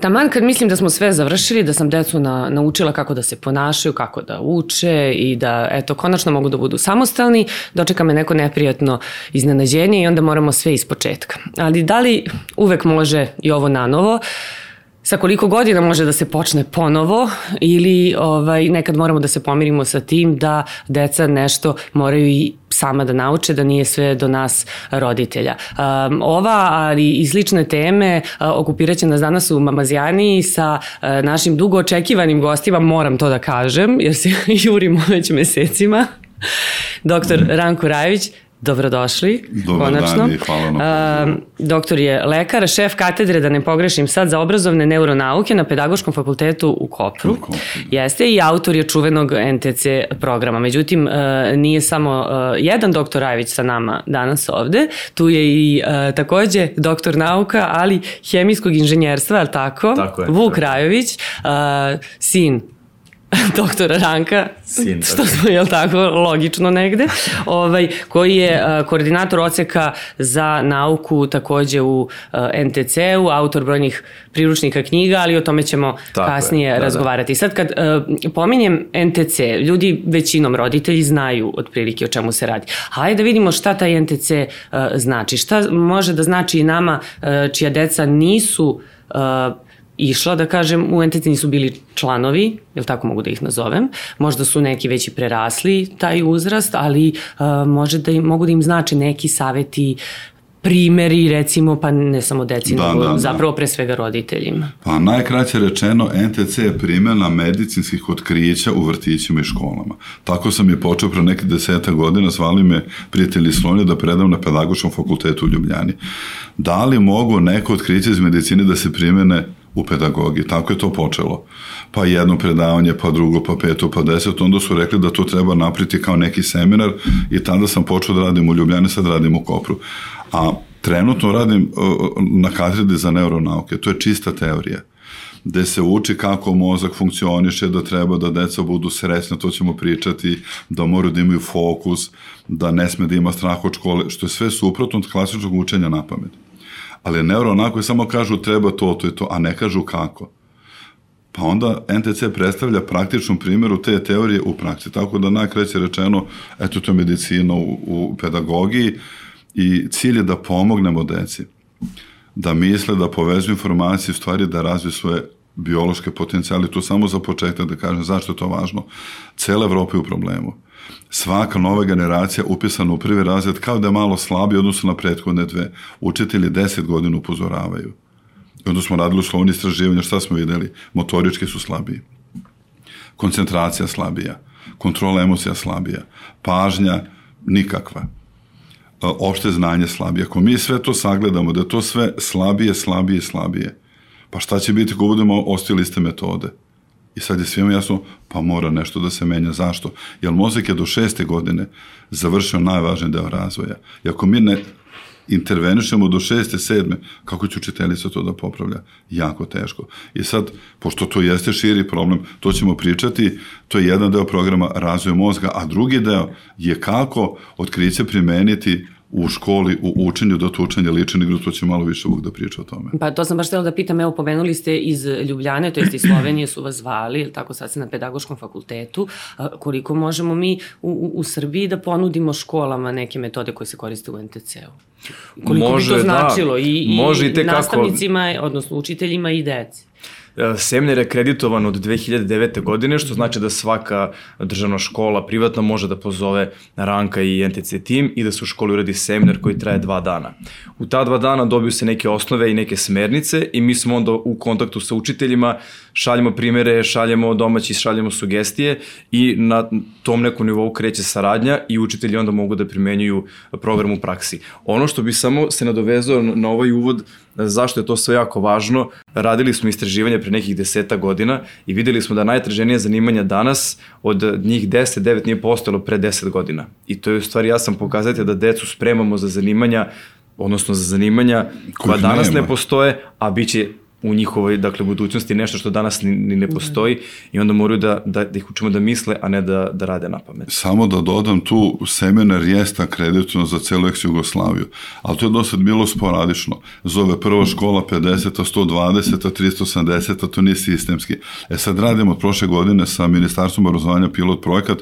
Taman kad mislim da smo sve završili, da sam decu na, naučila kako da se ponašaju, kako da uče i da, eto, konačno mogu da budu samostalni, dočeka me neko neprijatno iznenađenje i onda moramo sve iz početka. Ali da li uvek može i ovo nanovo? novo? Sa koliko godina može da se počne ponovo ili ovaj, nekad moramo da se pomirimo sa tim da deca nešto moraju i sama da nauče, da nije sve do nas roditelja. Um, ova, ali i slične teme uh, okupirat će nas danas u Mamazijani sa uh, našim dugo očekivanim gostima, moram to da kažem, jer se jurimo već mesecima. Doktor Ranko Rajević, Dobrodošli, Dobar konačno. Dan i hvala na uh, Doktor je lekar, šef katedre, da ne pogrešim sad, za obrazovne neuronauke na Pedagoškom fakultetu u Kopru. U Kopru. Da. Jeste i autor je čuvenog NTC programa. Međutim, uh, nije samo uh, jedan doktor Rajević sa nama danas ovde, tu je i uh, takođe doktor nauka, ali hemijskog inženjerstva, ali tako? Tako je. Vuk Rajović, uh, sin doktora Ranka, Sin, što smo, jel tako, logično negde, ovaj, koji je uh, koordinator oceka za nauku takođe u uh, NTC-u, autor brojnih priručnika knjiga, ali o tome ćemo tako kasnije je, da, da. razgovarati. Da. Sad kad uh, pominjem NTC, ljudi većinom roditelji znaju otprilike o čemu se radi. Hajde da vidimo šta taj NTC uh, znači. Šta može da znači i nama uh, čija deca nisu uh, išla, da kažem, u entiti nisu bili članovi, jel tako mogu da ih nazovem, možda su neki već i prerasli taj uzrast, ali uh, može da im, mogu da im znači neki saveti primeri, recimo, pa ne samo deci, da, nego da, da. zapravo da. pre svega roditeljima. Pa najkraće rečeno, NTC je primjena medicinskih otkrića u vrtićima i školama. Tako sam je počeo pre neke deseta godina, zvali me prijatelji Slonje da predam na pedagoškom fakultetu u Ljubljani. Da li mogu neko otkriće iz medicine da se primene u pedagogiji. Tako je to počelo. Pa jedno predavanje, pa drugo, pa peto, pa deset. Onda su rekli da to treba napriti kao neki seminar i tada sam počeo da radim u Ljubljani, sad radim u Kopru. A trenutno radim na katedri za neuronauke. To je čista teorija gde se uči kako mozak funkcioniše, da treba da deca budu srećna, to ćemo pričati, da moraju da imaju fokus, da ne sme da ima strah od škole, što je sve suprotno od klasičnog učenja na pamet. Ali neuronako samo kažu treba to, to i to, a ne kažu kako. Pa onda NTC predstavlja praktičnom primjeru te teorije u praksi. Tako da najkreće rečeno, eto to je medicina u, u pedagogiji i cilj je da pomognemo deci. Da misle, da povezuju informacije, stvari da razviju svoje biološke potencijale. Tu samo za početak da kažem zašto je to važno. Cela Evropa je u problemu svaka nova generacija upisana u prvi razred kao da je malo slabiji odnosno na prethodne dve. Učitelji deset godina upozoravaju. I onda smo radili u slovni istraživanja, šta smo videli? Motorički su slabiji. Koncentracija slabija. Kontrola emocija slabija. Pažnja nikakva. Opšte znanje slabije. Ako mi sve to sagledamo, da to sve slabije, slabije, slabije, pa šta će biti ako budemo ostili iste metode? I sad je svima jasno, pa mora nešto da se menja. Zašto? Jer mozak je do šeste godine završio najvažniji deo razvoja. I ako mi ne intervenišemo do šeste, sedme, kako će učiteljica to da popravlja? Jako teško. I sad, pošto to jeste širi problem, to ćemo pričati, to je jedan deo programa razvoja mozga, a drugi deo je kako otkriće primeniti u školi, u učenju, da to učenje liči negdje, to će malo više ovog da priča o tome. Pa to sam baš htjela da pitam, evo pomenuli ste iz Ljubljane, to jest iz Slovenije su vas zvali, ili tako sad se na pedagoškom fakultetu, koliko možemo mi u, u, u Srbiji da ponudimo školama neke metode koje se koriste u NTC-u? Koliko može, bi to da. značilo da, i, i, može i nastavnicima, odnosno učiteljima i deci? Semner je kreditovan od 2009. godine, što znači da svaka državna škola privatna može da pozove Ranka i NTC tim i da se u školi uradi seminer koji traje dva dana. U ta dva dana dobiju se neke osnove i neke smernice i mi smo onda u kontaktu sa učiteljima, šaljemo primere, šaljemo domaći, šaljemo sugestije i na tom nekom nivou kreće saradnja i učitelji onda mogu da primenjuju program u praksi. Ono što bi samo se nadovezao na ovaj uvod, zašto je to sve jako važno, radili smo istraživanje pre nekih deseta godina i videli smo da najtraženije zanimanja danas od njih 10, 9 nije postojalo pre 10 godina. I to je u stvari ja sam pokazati da decu spremamo za zanimanja odnosno za zanimanja koja danas ne postoje, a bit će u njihovoj dakle, budućnosti nešto što danas ni, ni ne postoji i onda moraju da, da, da ih učimo da misle, a ne da, da rade na pamet. Samo da dodam tu, seminar jeste akredituno za celu eks-Jugoslaviju, ali to je do sad bilo sporadično. Zove prva škola 50, 120, 370, to nije sistemski. E sad radimo od prošle godine sa Ministarstvom obrazovanja pilot projekat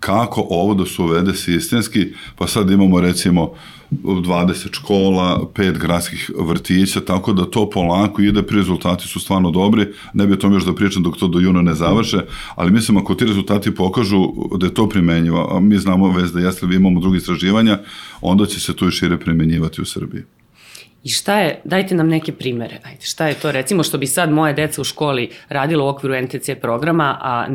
kako ovo da se uvede sistemski, pa sad imamo recimo 20 škola, pet gradskih vrtića, tako da to polako ide, pri rezultati su stvarno dobri, ne bi o tom još da pričam dok to do juna ne završe, ali mislim ako ti rezultati pokažu da je to primenjivo, a mi znamo vez da jeste, vi imamo drugi istraživanja, onda će se to i šire primenjivati u Srbiji. I šta je, dajte nam neke primere, ajde, šta je to recimo što bi sad moje deca u školi radilo u okviru NTC programa, a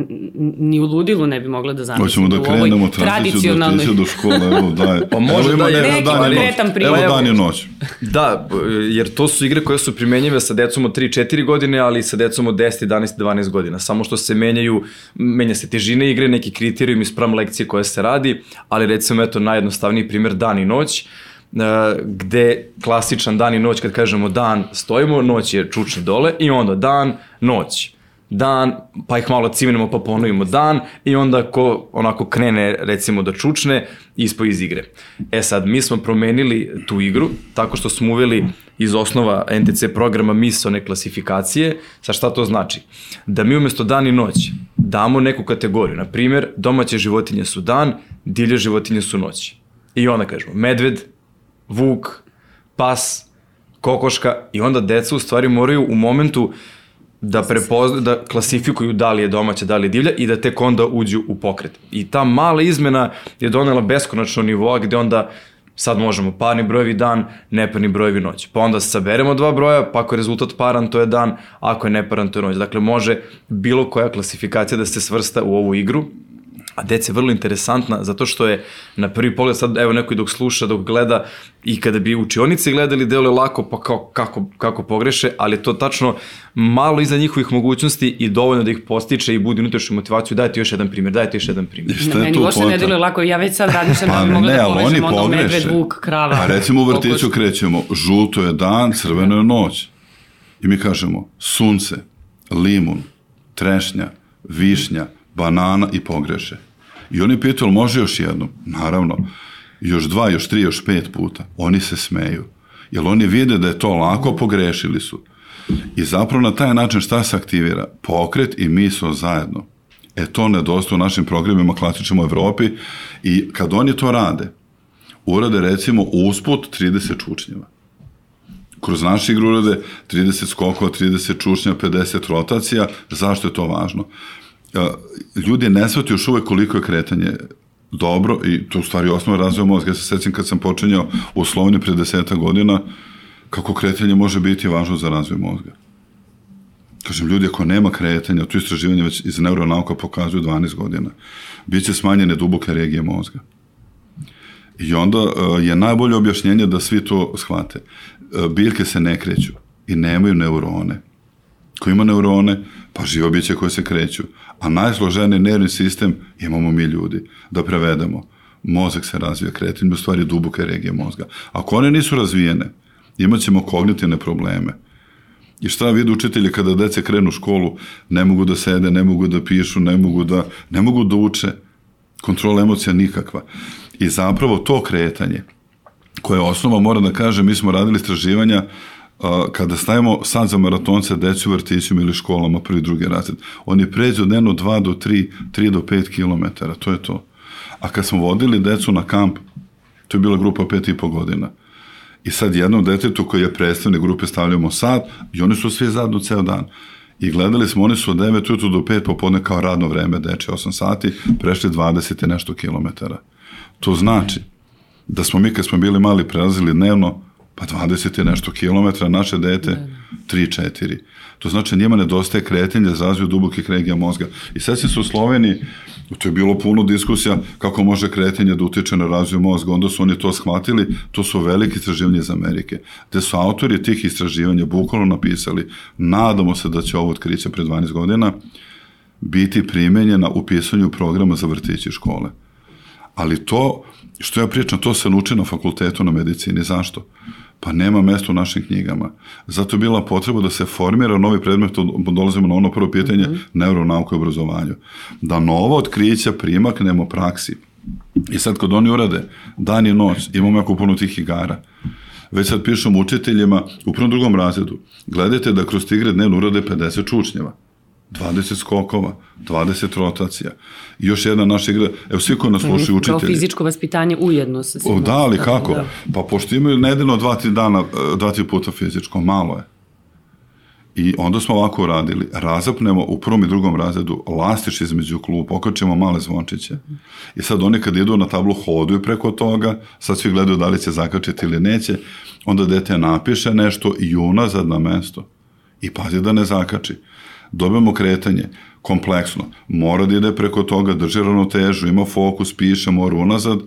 ni u ludilu ne bi mogla da zamislim Hoćemo da krenemo tradicionalnoj... do škole, evo daj. Pa može evo da je neki konkretan primjer. Evo dan i noć. Da, jer to su igre koje su primenjive sa decom od 3-4 godine, ali i sa decom od 10, 11, 12 godina. Samo što se menjaju, menja se težine igre, neki kriterijumi sprem lekcije koje se radi, ali recimo eto najjednostavniji primjer dan i noć gde klasičan dan i noć, kad kažemo dan, stojimo, noć je čučni dole i onda dan, noć dan, pa ih malo cimenimo pa ponovimo dan i onda ko onako krene recimo da čučne, ispo iz igre. E sad, mi smo promenili tu igru tako što smo uveli iz osnova NTC programa misone klasifikacije. Sa šta to znači? Da mi umesto dan i noć damo neku kategoriju. Na primer, domaće životinje su dan, divlje životinje su noć. I onda kažemo medved, vuk, pas, kokoška i onda deca u stvari moraju u momentu da prepozna, da klasifikuju da li je domaća, da li je divlja i da tek onda uđu u pokret. I ta mala izmena je donela beskonačno nivoa gde onda sad možemo parni brojevi dan, neparni brojevi noć. Pa onda saberemo dva broja, pa ako je rezultat paran, to je dan, ako je neparan, to je noć. Dakle, može bilo koja klasifikacija da se svrsta u ovu igru A deca je vrlo interesantna zato što je na prvi pogled sad evo neko i dok sluša, dok gleda i kada bi učionice gledali delo je lako pa kao, kako, kako pogreše, ali to tačno malo iza njihovih mogućnosti i dovoljno da ih postiče i budi unutrašnju motivaciju. Dajte još jedan primjer, dajte još jedan primjer. Šta je meni uopšte ne deluje lako, ja već sad radim što pa, da bi mogla da povežem ono medved, vuk, krava. A recimo u vrtiću krećemo, žuto je dan, crveno je noć. I mi kažemo sunce, limun, trešnja, višnja, banana i pogreše. I oni pitaju, može još jednom? Naravno. Još dva, još tri, još pet puta. Oni se smeju. Jer oni vide da je to lako, pogrešili su. I zapravo na taj način šta se aktivira? Pokret i misao zajedno. E to nedostaje u našim programima klasičnim u Evropi i kad oni to rade, urade recimo usput 30 čučnjeva. Kroz naš igru urade 30 skokova, 30 čučnjeva, 50 rotacija. Zašto je to važno? Ljudi ne shvataju još uvek koliko je kretanje dobro i to u stvari osnova razvoja mozga. Ja se sećam kad sam počinjao u Sloveniji pre deseta godina kako kretanje može biti važno za razvoj mozga. Kažem, ljudi ako nema kretanja, to istraživanje već iz neuronauka pokazuju 12 godina, bit će smanjene duboke regije mozga. I onda uh, je najbolje objašnjenje da svi to shvate. Uh, biljke se ne kreću i nemaju neurone. Ko ima neurone, pa živo biće koje se kreću. A najsloženiji nervni sistem imamo mi ljudi, da prevedemo. Mozak se razvija, u stvari duboke regije mozga. Ako one nisu razvijene, imat ćemo kognitivne probleme. I šta vidi učitelji kada dece krenu u školu, ne mogu da sede, ne mogu da pišu, ne mogu da, ne mogu da uče. Kontrola emocija nikakva. I zapravo to kretanje, koje je osnova, moram da kažem, mi smo radili istraživanja kada stavimo sad za maratonce decu u vrtićima ili školama prvi drugi razred, oni pređu dnevno 2 do 3, 3 do 5 km, to je to. A kad smo vodili decu na kamp, to je bila grupa 5 i po godina, i sad jednom detetu koji je predstavnik grupe stavljamo sad i oni su svi zadno ceo dan. I gledali smo, oni su od 9 ujutru do 5 popodne kao radno vreme, deče 8 sati, prešli 20 i nešto kilometara. To znači da smo mi kad smo bili mali prelazili dnevno Pa 20 je nešto kilometra, naše dete 3-4. To znači njima nedostaje kretenje za razvoj dubokih regija mozga. I sad se su u Sloveniji, to je bilo puno diskusija kako može kretenje da utiče na razvoj mozga, onda su oni to shvatili, to su veliki istraživanje iz Amerike, gde su autori tih istraživanja bukvalno napisali, nadamo se da će ovo otkriće pre 12 godina biti primenjena u pisanju programa za vrtići škole. Ali to, što ja pričam, to se nuči na fakultetu na medicini. Zašto? Pa nema mesta u našim knjigama. Zato je bila potreba da se formira novi predmet, dolazimo na ono prvo pitanje, mm -hmm. neuronauka i obrazovanju. Da novo otkrića primaknemo praksi. I sad kad oni urade dan i noć, imamo jako puno tih igara, već sad pišem učiteljima u prvom drugom razredu, gledajte da kroz tigre dnevno urade 50 čučnjeva. 20 skokova, 20 rotacija. I još jedna naša igra, evo svi koji nas slušaju učitelji. Kao fizičko vaspitanje ujedno sa svima. Da, ali kako? Da. Pa pošto imaju nedeljno dva, tri dana, e, dva, tri puta fizičko, malo je. I onda smo ovako uradili, razapnemo u prvom i drugom razredu lastiš između klubu, pokačemo male zvončiće. I sad oni kad idu na tablu hoduju preko toga, sad svi gledaju da li će zakačiti ili neće, onda dete napiše nešto i unazad na mesto. I pazi da ne zakači dobijamo kretanje, kompleksno, mora da ide preko toga, drži ravnotežu, ima fokus, piše, mora unazad.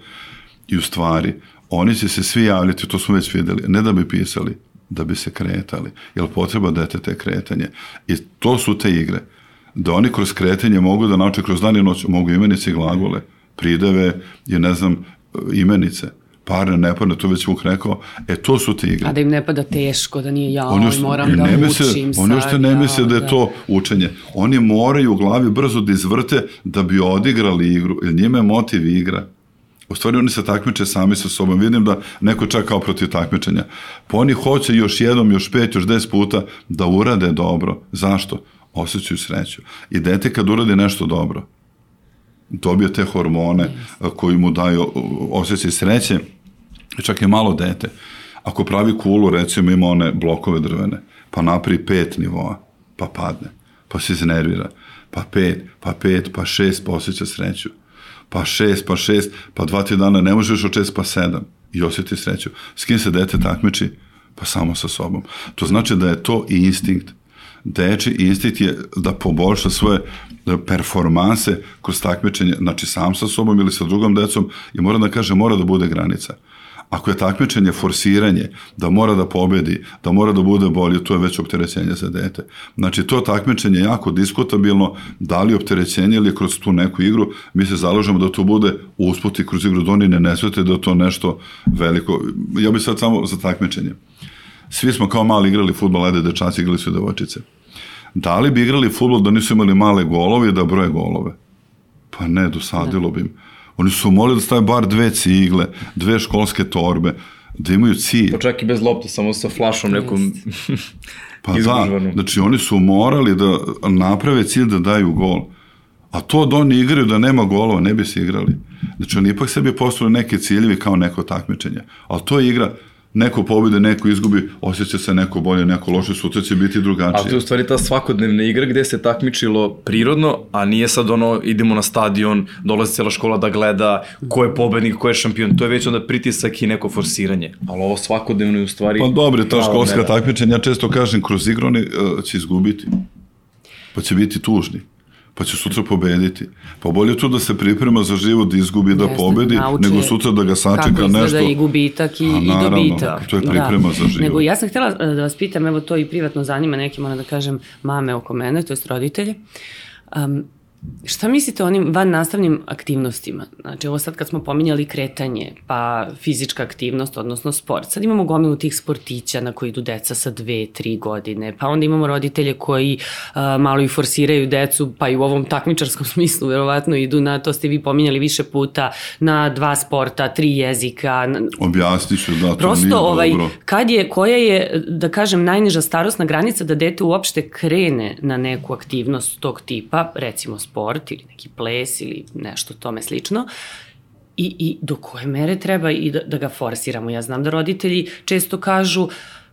I u stvari, oni će se svi javljati, to smo već videli, ne da bi pisali, da bi se kretali, jer potreba dete te kretanje. I to su te igre, da oni kroz kretanje mogu da nauče kroz dan i noć, mogu imenice i glagole, prideve i ne znam, imenice parne, ne parne, to već Vuk rekao, e to su te igre. A da im ne pada teško, da nije ja, oni moram da misle, učim sad. Oni što ne misle da je da. to učenje. Oni moraju u glavi brzo da izvrte da bi odigrali igru, jer njima je motiv igra. U stvari oni se takmiče sami sa sobom. Vidim da neko čak kao protiv takmičenja. Pa oni hoće još jednom, još pet, još deset puta da urade dobro. Zašto? Osjećaju sreću. I dete kad uradi nešto dobro, dobije te hormone koji mu daju osjećaj sreće, čak i malo dete. Ako pravi kulu, recimo ima one blokove drvene, pa napravi pet nivoa, pa padne, pa se iznervira, pa pet, pa pet, pa šest, pa osjeća sreću, pa šest, pa šest, pa dva, tri dana ne možeš od šest, pa sedam i osjeti sreću. S kim se dete takmiči? Pa samo sa sobom. To znači da je to instinkt deči instinkt je da poboljša svoje performanse kroz takmičenje, znači sam sa sobom ili sa drugom decom i mora da kaže, mora da bude granica. Ako je takmičenje forsiranje, da mora da pobedi, da mora da bude bolje, to je već opterećenje za dete. Znači, to takmičenje je jako diskutabilno, da li opterećenje ili kroz tu neku igru, mi se zalažemo da to bude usput i kroz igru, da oni ne nesvete da to nešto veliko. Ja bih sad samo za takmičenje. Svi smo kao mali igrali futbol, ajde dečaci igrali su devojčice. Da li bi igrali futbol da nisu imali male golove i da broje golove? Pa ne, dosadilo bi im. Oni su molili da stave bar dve cigle, dve školske torbe, da imaju cilj. Pa čak i bez lopte, samo sa flašom nekom Pa da, znači oni su morali da naprave cilj da daju gol. A to da oni igraju da nema golova, ne bi se igrali. Znači oni ipak sebi postavili neke ciljevi kao neko takmičenje. Ali to je igra, neko pobede, neko izgubi, osjeća se neko bolje, neko loše, sutra će biti drugačije. Ali to je u stvari ta svakodnevna igra gde se takmičilo prirodno, a nije sad ono, idemo na stadion, dolazi cijela škola da gleda ko je pobednik, ko je šampion, to je već onda pritisak i neko forsiranje. Ali ovo svakodnevno je u stvari... Pa dobro, ta školska takmičenja, ja često kažem, kroz igru oni uh, će izgubiti, pa će biti tužni pa će sutra pobediti. Pa bolje to da se priprema za život, da izgubi, da pobedi, nego sutra da ga sačeka nešto. Kako i gubitak i, A, naravno, i dobitak. To je priprema da. za život. Nego ja sam htjela e, da vas pitam, evo to i privatno zanima nekima, da kažem, mame oko mene, to je roditelje. Um, Šta mislite o onim van nastavnim aktivnostima? Znači, ovo sad kad smo pominjali kretanje, pa fizička aktivnost, odnosno sport. Sad imamo gomilu tih sportića na koji idu deca sa dve, tri godine, pa onda imamo roditelje koji uh, malo i forsiraju decu, pa i u ovom takmičarskom smislu verovatno idu na, to ste vi pominjali više puta, na dva sporta, tri jezika. Objasnit ću da to Prosto, nije ovaj, dobro. Kad je, koja je, da kažem, najniža starostna granica da dete uopšte krene na neku aktivnost tog tipa, recimo sport, sport ili neki ples ili nešto tome slično i, i do koje mere treba i da, da ga forsiramo. Ja znam da roditelji često kažu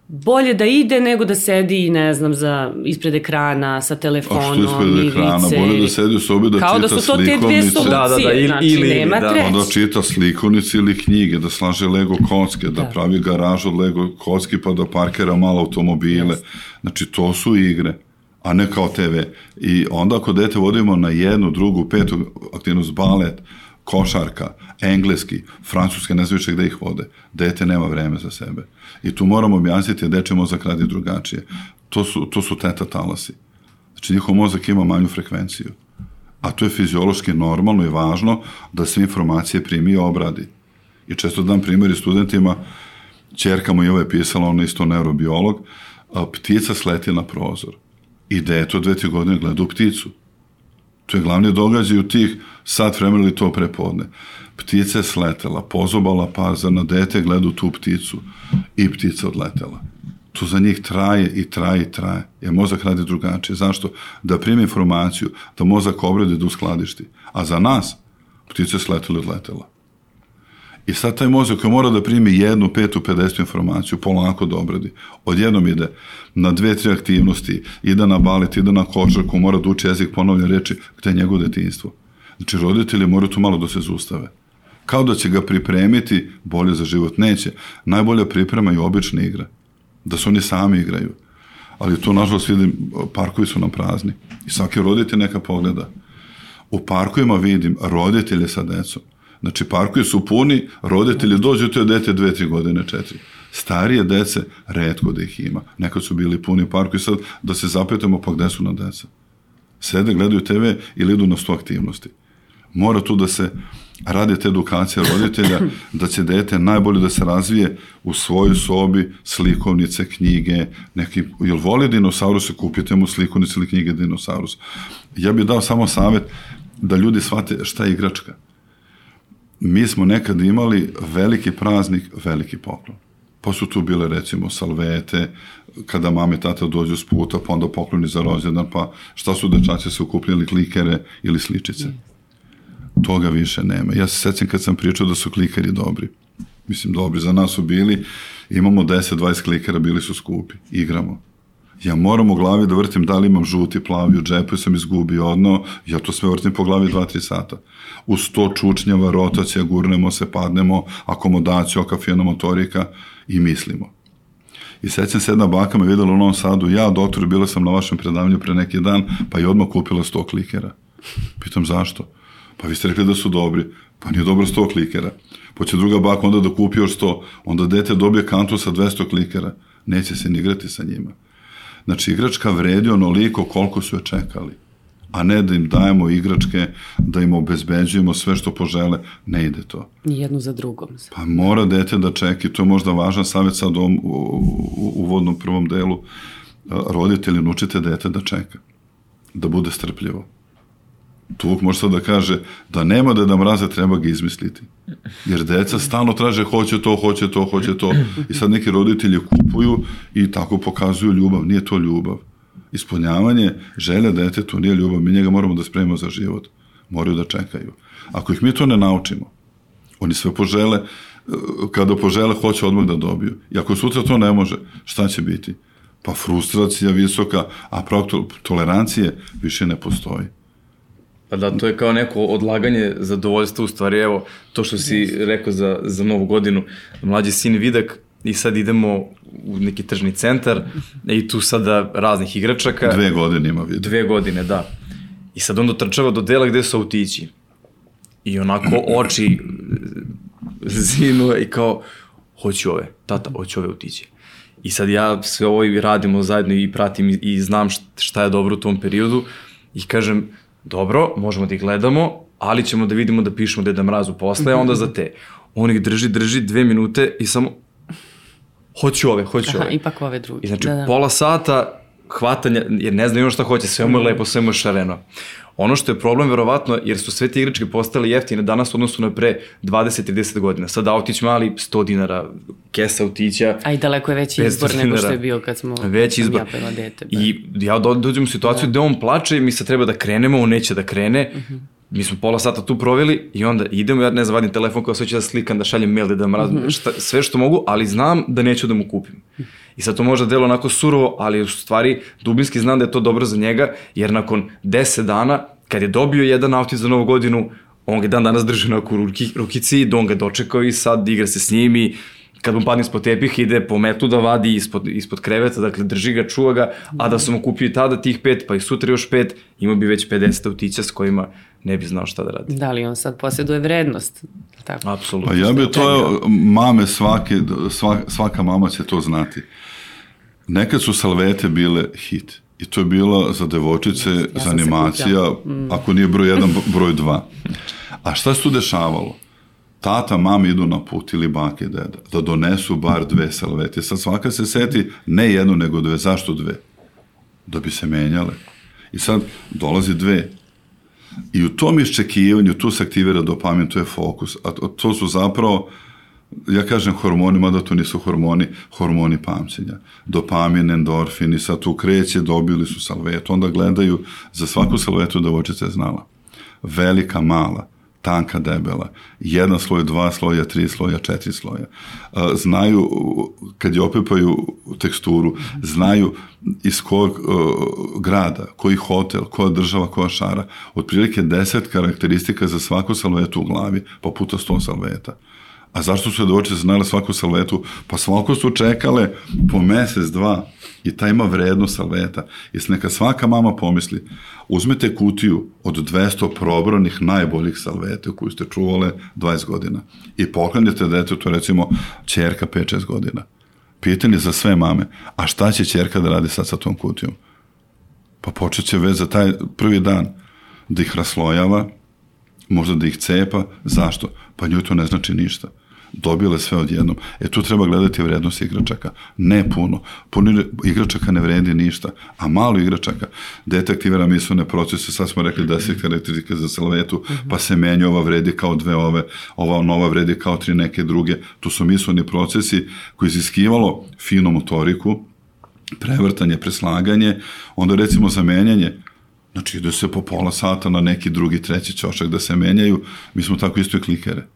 bolje da ide nego da sedi, ne znam, za, ispred ekrana, sa telefonom, A što ispred ekrana? Bolje da sedi u sobi da Kao čita da su to te dve solucije, da, da, da, ili, znači ili, nema da. treći. Onda čita slikovnice ili knjige, da slaže Lego kocke, da, da pravi garažu od Lego kocki pa da parkera malo automobile. Yes. Znači, to su igre a ne kao TV. I onda ako dete vodimo na jednu, drugu, petu aktivnost, balet, košarka, engleski, francuski, ne znam više gde ih vode, dete nema vreme za sebe. I tu moramo objasniti, deče mozak radi drugačije. To su, to su teta talasi. Znači njihov mozak ima manju frekvenciju. A to je fiziološki normalno i važno da sve informacije primi i obradi. I često dam primjeri studentima, čerka mu je pisala, ona isto neurobiolog, ptica sleti na prozor. I deto dve, tri godine gleda u pticu. To je glavni događaj u tih sat vremena ili to prepodne. Ptica je sletela, pozobala pazar na dete, gleda tu pticu i ptica odletela. To za njih traje i traje i traje. Jer mozak radi drugačije. Zašto? Da primi informaciju, da mozak obrade da uskladišti. A za nas, ptica je sletela i odletela. I sad taj mozak koji mora da primi jednu, petu, pedestu informaciju, polako da obradi. Odjednom ide na dve, tri aktivnosti, ide na balet, ide na košarku, mora da uči jezik, ponovlja reči, gde je njegovo detinstvo. Znači, roditelji moraju tu malo da se zustave. Kao da će ga pripremiti bolje za život. Neće. Najbolja priprema je obična igra. Da se oni sami igraju. Ali tu, nažalost, vidim, parkovi su nam prazni. I svaki roditelj neka pogleda. U parkovima vidim roditelje sa decom Znači, parkovi su puni, roditelji dođu, to je dete dve, tri godine, četiri. Starije dece, redko da ih ima. Nekad su bili puni parkovi, sad da se zapetamo, pa gde su na deca? Sede, gledaju TV ili idu na sto aktivnosti. Mora tu da se radi te edukacija roditelja, da će dete najbolje da se razvije u svojoj sobi, slikovnice, knjige, neki, jel voli dinosauruse, kupite mu slikovnice ili knjige dinosaurus. Ja bih dao samo savet da ljudi shvate šta je igračka mi smo nekad imali veliki praznik, veliki poklon. Pa su tu bile recimo salvete, kada mame i tata dođu s puta, pa onda pokloni za rođendan, pa šta su dečaci se ukupljali, klikere ili sličice. Toga više nema. Ja se sećam kad sam pričao da su klikeri dobri. Mislim, dobri. Za nas su bili, imamo 10-20 klikera, bili su skupi. Igramo ja moram u glavi da vrtim da li imam žuti, plavi u džepu, sam izgubio odno, ja to sve vrtim po glavi 2-3 sata. U sto čučnjava, rotacija, gurnemo se, padnemo, akomodacija, okafijana motorika i mislimo. I sećam se jedna baka me videla u Novom Sadu, ja, doktor, bila sam na vašem predavanju pre neki dan, pa je odmah kupila 100 klikera. Pitam zašto? Pa vi ste rekli da su dobri. Pa nije dobro 100 klikera. Pa će druga baka onda da kupi još 100. Onda dete dobije kantu sa 200 klikera. Neće se ni igrati sa njima. Znači, igračka vredi onoliko koliko su je čekali a ne da im dajemo igračke, da im obezbeđujemo sve što požele, ne ide to. Jedno za drugom. Pa mora dete da čeka to je možda važan savjet sad u, u, u vodnom prvom delu. Roditelji nučite dete da čeka, da bude strpljivo. Tuvuk može sad da kaže da nema da da mraze, treba ga izmisliti. Jer deca stalno traže hoće to, hoće to, hoće to. I sad neki roditelji kupuju i tako pokazuju ljubav. Nije to ljubav. Ispunjavanje želja detetu nije ljubav. Mi njega moramo da spremimo za život. Moraju da čekaju. Ako ih mi to ne naučimo, oni sve požele, kada požele, hoće odmah da dobiju. I ako sutra to ne može, šta će biti? Pa frustracija visoka, a pravo tolerancije više ne postoji. Pa da, to je kao neko odlaganje zadovoljstva, u stvari, evo, to što si yes. rekao za, za novu godinu, mlađi sin Vidak, i sad idemo u neki tržni centar i tu sada raznih igračaka. Dve godine ima vidio. Dve godine, da. I sad onda trčava do dela gde su autići. I onako oči zinu i kao, hoću ove, tata, hoću ove autići. I sad ja sve ovo i radimo zajedno i pratim i, i znam šta je dobro u tom periodu i kažem, dobro, možemo da ih gledamo, ali ćemo da vidimo da pišemo Deda Mrazu posle, onda za te. On ih drži, drži dve minute i samo hoću ove, hoću Aha, ove. ipak ove druge. I znači da, da. pola sata hvatanja, jer ne znaju šta hoće, sve mu je lepo, sve mu je šareno. Ono što je problem verovatno, jer su sve te igračke postale jeftine danas u odnosu na pre 20-30 godina. Sad autić mali 100 dinara, kesa autića. A i daleko je veći izbor nego što je bio kad smo veći izbor. ja dete. Ba. I ja dođem u situaciju da. gde on plače i mi se treba da krenemo, on neće da krene. Uh mhm. -huh mi smo pola sata tu proveli i onda idemo, ja ne znam, vadim telefon kao sve ću da slikam, da šaljem mail, da dam raz, mm -hmm. šta, sve što mogu, ali znam da neću da mu kupim. I sad to možda delo onako surovo, ali u stvari dubinski znam da je to dobro za njega, jer nakon 10 dana, kad je dobio jedan auto za novu godinu, on ga dan danas drži na ruki, rukici, da on ga dočekao i sad igra se s njim i kad mu padne ispod tepih ide po metu da vadi ispod, ispod kreveta, dakle drži ga, čuva ga, a da sam mu kupio i tada tih pet, pa i sutra još pet, imao bi već 50 autića s kojima ne bi znao šta da radi. Da li on sad posjeduje vrednost? Tako. Apsolutno. Pa ja bi to, mame svake, svaka, svaka mama će to znati. Nekad su salvete bile hit. I to je bila za devojčice, ja za animacija, mm. ako nije broj jedan, broj dva. A šta se tu dešavalo? tata, mama idu na put ili bake, deda, da donesu bar dve salvete. Sad svaka se seti ne jednu, nego dve. Zašto dve? Da bi se menjale. I sad dolazi dve. I u tom iščekivanju tu se aktivira dopamin, to je fokus. A to su zapravo ja kažem hormoni, mada to nisu hormoni, hormoni pamćenja. Dopamin, endorfin i sad tu kreće, dobili su salvetu, onda gledaju za svaku salvetu da očice znala. Velika, mala, tanka, debela, jedan sloj, dva sloja, tri sloja, četiri sloja. Znaju, kad je opepaju teksturu, znaju iz kojeg uh, grada, koji hotel, koja država, koja šara, otprilike deset karakteristika za svaku salvetu u glavi, pa puta sto salveta. A zašto su devojčice znale svaku salvetu? Pa svako su čekale po mesec, dva i ta ima vrednost salveta. I neka svaka mama pomisli, uzmete kutiju od 200 probranih najboljih salveta koju ste čuvale 20 godina i poklanjate detetu, recimo, čerka 5-6 godina. Pitanje za sve mame, a šta će čerka da radi sad sa tom kutijom? Pa počet će već za taj prvi dan da ih raslojava, možda da ih cepa. Zašto? Pa njoj to ne znači ništa dobile sve odjednom. E tu treba gledati vrednost igračaka. Ne puno. Puno igračaka ne vredi ništa, a malo igračaka. Dete aktivira mislone procese, sad smo rekli deset karakteristike za salvetu, pa se menja ova vredi kao dve ove, ova nova vredi kao tri neke druge. Tu su misloni procesi koji iziskivalo finu motoriku, prevrtanje, preslaganje, onda recimo zamenjanje, znači ide se po pola sata na neki drugi, treći ćošak da se menjaju, mi smo tako isto i klikere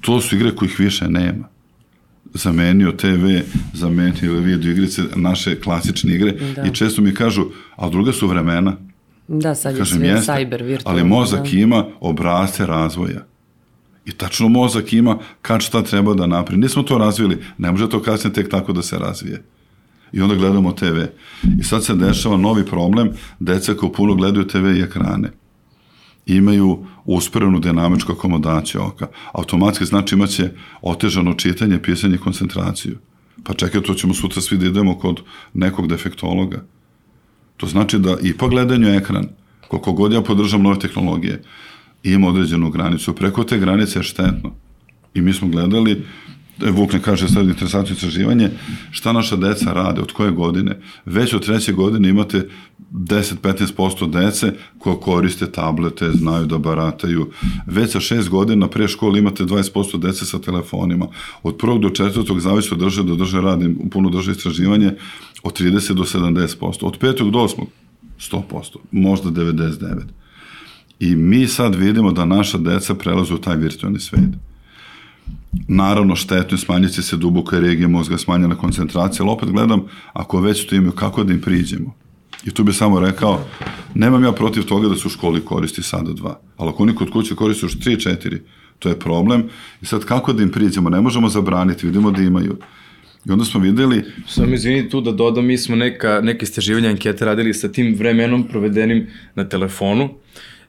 to su igre kojih više nema. Zamenio TV, zamenio video igrice, naše klasične igre da. i često mi kažu, a druga su vremena. Da, sad je sve jeste, cyber, virtualno. Ali mozak da. ima obrazce razvoja. I tačno mozak ima kad šta treba da napravi. Nismo to razvili, ne može to kasnije tek tako da se razvije. I onda gledamo TV. I sad se dešava novi problem, deca kao puno gledaju TV i ekrane imaju usporenu dinamičku akomodaciju oka. Automatski znači imaće otežano čitanje, pisanje, koncentraciju. Pa čekaj, to ćemo sutra svi da idemo kod nekog defektologa. To znači da i po gledanju ekran, koliko god ja podržam nove tehnologije, ima određenu granicu. Preko te granice je štetno. I mi smo gledali Vuk kaže sad interesantno istraživanje, šta naša deca rade, od koje godine. Već od treće godine imate 10-15% dece koja koriste tablete, znaju da barataju. Već sa šest godina pre škole imate 20% dece sa telefonima. Od prvog do četvrtog zavisno drže do drže radi, puno drže istraživanje, od 30 do 70%. Od petog do osmog 100%, možda 99%. I mi sad vidimo da naša deca prelazu u taj virtualni svet naravno štetno smanjit će se duboka regija mozga, smanjena koncentracija, ali opet gledam, ako već to imaju, kako da im priđemo? I tu bih samo rekao, nemam ja protiv toga da se u školi koristi sada dva, ali ako oni kod kuće koriste još tri, četiri, to je problem. I sad kako da im priđemo? Ne možemo zabraniti, vidimo da imaju. I onda smo videli... Samo izvini tu da dodam, mi smo neka, neke istraživanja ankete radili sa tim vremenom provedenim na telefonu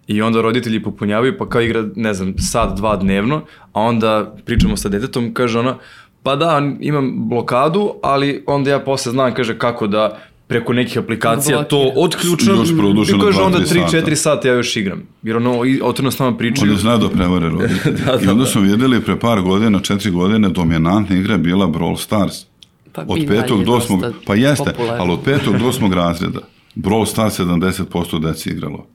I onda roditelji popunjavaju, pa kao igra, ne znam, sad, dva dnevno, a onda pričamo sa detetom, kaže ona, pa da, imam blokadu, ali onda ja posle znam, kaže, kako da preko nekih aplikacija to odključam još i kaže onda 3-4 sata ja još igram. Jer ono, otvorno s nama pričaju. Oni znaju da prevare roditelji. da, da, I onda da. smo videli pre par godina, četiri godine, dominantna igra bila Brawl Stars. Pa od petog do osmog, pa jeste, popularno. ali od petog do osmog razreda. Brawl Stars 70% deci igralo.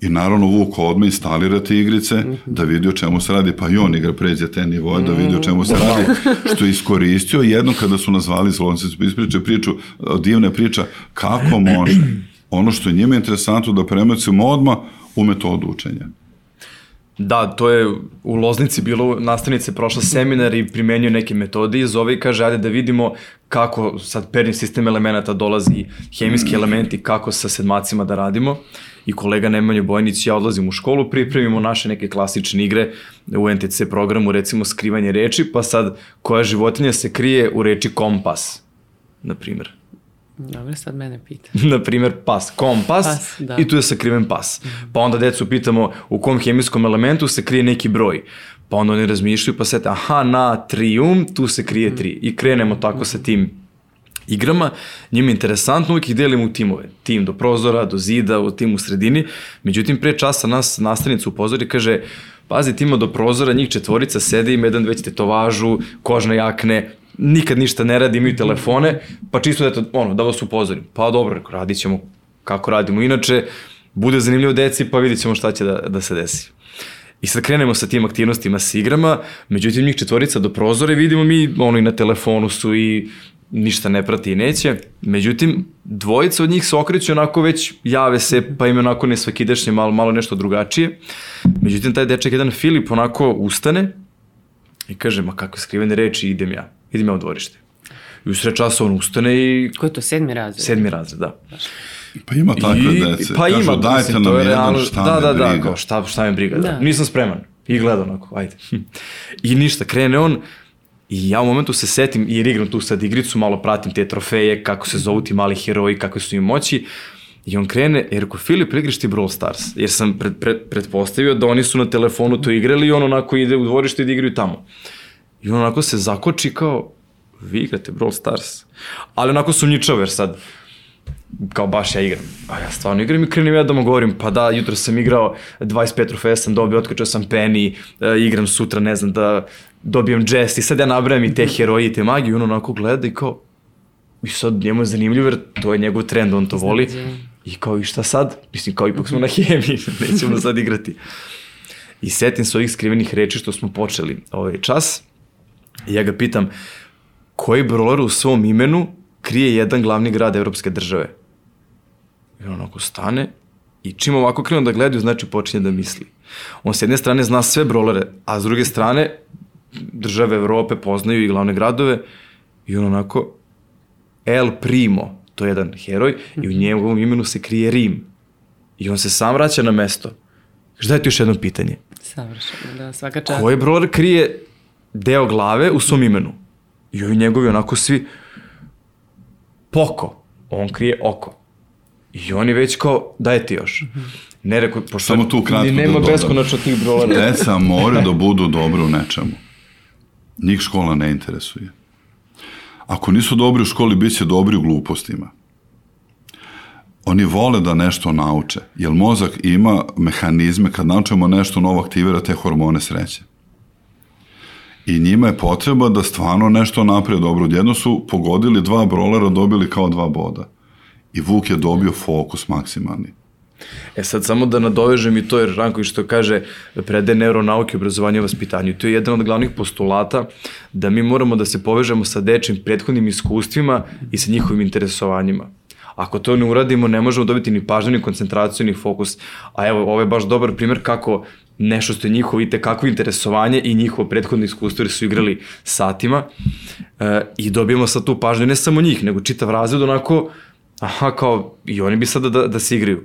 I naravno Vuk odme instalira te igrice da vidi o čemu se radi, pa i on igra pređe te nivoje da vidi o čemu se radi, što je iskoristio jedno kada su nazvali zlonci, su ispričali priču, divna priča, kako može. Ono što je njima interesantno da premacimo odma u metodu učenja. Da, to je u Loznici bilo, nastavnice prošla seminar i primenjuje neke metode i zove i kaže, ajde da vidimo kako sad perni sistem elemenata dolazi, hemijski elementi, kako sa sedmacima da radimo i kolega Nemanja Bojnić ja odlazim u školu, pripremimo naše neke klasične igre u NTC programu, recimo skrivanje reči, pa sad koja životinja se krije u reči kompas, na primjer. Dobro, sad mene pita. na primjer, pas, kompas pas, da. i tu je sakriven pas. Pa onda decu pitamo u kom hemijskom elementu se krije neki broj. Pa onda oni razmišljaju pa sete, aha, natrium, tu se krije tri. I krenemo tako sa tim igrama, njima je interesantno, uvijek ih delimo u timove. Tim do prozora, do zida, u tim u sredini. Međutim, pre časa nas nastavnica upozori, kaže, pazi, tima do prozora, njih četvorica sede, ima jedan već tetovažu, kožne jakne, nikad ništa ne radi, imaju telefone, pa čisto da, ono, da vas upozorim. Pa dobro, radit ćemo kako radimo inače, bude zanimljivo deci, pa vidit ćemo šta će da, da se desi. I sad krenemo sa tim aktivnostima sa igrama, međutim njih četvorica do prozora i vidimo mi, ono i na telefonu su i ništa ne prati i neće. Međutim, dvojica od njih se okreću onako već, jave se, pa im onako ne svakidešnje, malo, malo nešto drugačije. Međutim, taj dečak, jedan Filip, onako ustane i kaže, ma kakve skrivene reči, idem ja, idem ja u dvorište. I u sred časa on ustane i... Ko je to, sedmi razred? Sedmi razred, da. Pa ima takve I, dece. Pa Kažu, ima, dajte mislim, nam to je jedan realno, šta da, me da, da, briga. kao šta, šta me briga, da. Da. Nisam spreman. I gleda onako, ajde. I ništa, krene on i ja u momentu se setim, jer igram tu sad igricu, malo pratim te trofeje, kako se zovu ti mali heroji, kakve su im moći. I on krene, jer ko Filip igraš ti Brawl Stars, jer sam pred, pred, pretpostavio da oni su na telefonu to igrali i on onako ide u dvorište i da igraju tamo. I on onako se zakoči kao, vi igrate Brawl Stars. Ali onako sumnjičavo, jer sad, kao baš ja igram. A ja stvarno igram i krenem ja da mu govorim, pa da, jutro sam igrao 25 trofeja sam dobio, otkačao sam Penny, e, igram sutra, ne znam, da dobijem Jess i sad ja nabrajam i te heroji i te magije i on onako gleda i kao, i sad njemu je zanimljivo jer to je njegov trend, on to voli. I kao i šta sad? Mislim, kao ipak smo na hemiji, nećemo sad igrati. I setim se ovih skrivenih reči što smo počeli ovaj čas. I ja ga pitam, koji brawler u svom imenu krije jedan glavni grad evropske države? I on onako stane i čim ovako krenu da gledaju, znači počinje da misli. On s jedne strane zna sve brolere, a s druge strane države Evrope poznaju i glavne gradove i on onako El Primo, to je jedan heroj i u njegovom imenu se krije Rim. I on se sam vraća na mesto. Kaže, dajte još jedno pitanje. Savršeno, da, svaka čast. Koji broler krije deo glave u svom imenu? I ovi njegovi onako svi poko. On krije oko. I oni već kao, daj ti još. Ne rekao, pošto Samo tu kratko da nema dodam. beskonačno tih brolera. Deca moraju da budu dobro u nečemu. Njih škola ne interesuje. Ako nisu dobri u školi, bit će dobri u glupostima. Oni vole da nešto nauče, jer mozak ima mehanizme, kad naučimo nešto novo, aktivira te hormone sreće. I njima je potreba da stvarno nešto naprije dobro. Odjedno su pogodili dva brolera, dobili kao dva boda. I Vuk je dobio fokus maksimalni. E sad samo da nadovežem i to jer Ranković što kaže prede neuronauke, obrazovanje i vaspitanju. To je jedan od glavnih postulata da mi moramo da se povežemo sa dečim prethodnim iskustvima i sa njihovim interesovanjima. Ako to ne uradimo, ne možemo dobiti ni pažnju, ni koncentraciju, ni fokus. A evo, ovo je baš dobar primjer kako nešto što je njihovo i kakvo interesovanje i njihovo prethodno iskustvo jer su igrali satima e, i dobijemo sad tu pažnju ne samo njih, nego čitav razred onako, aha, kao i oni bi sada da, da se igraju.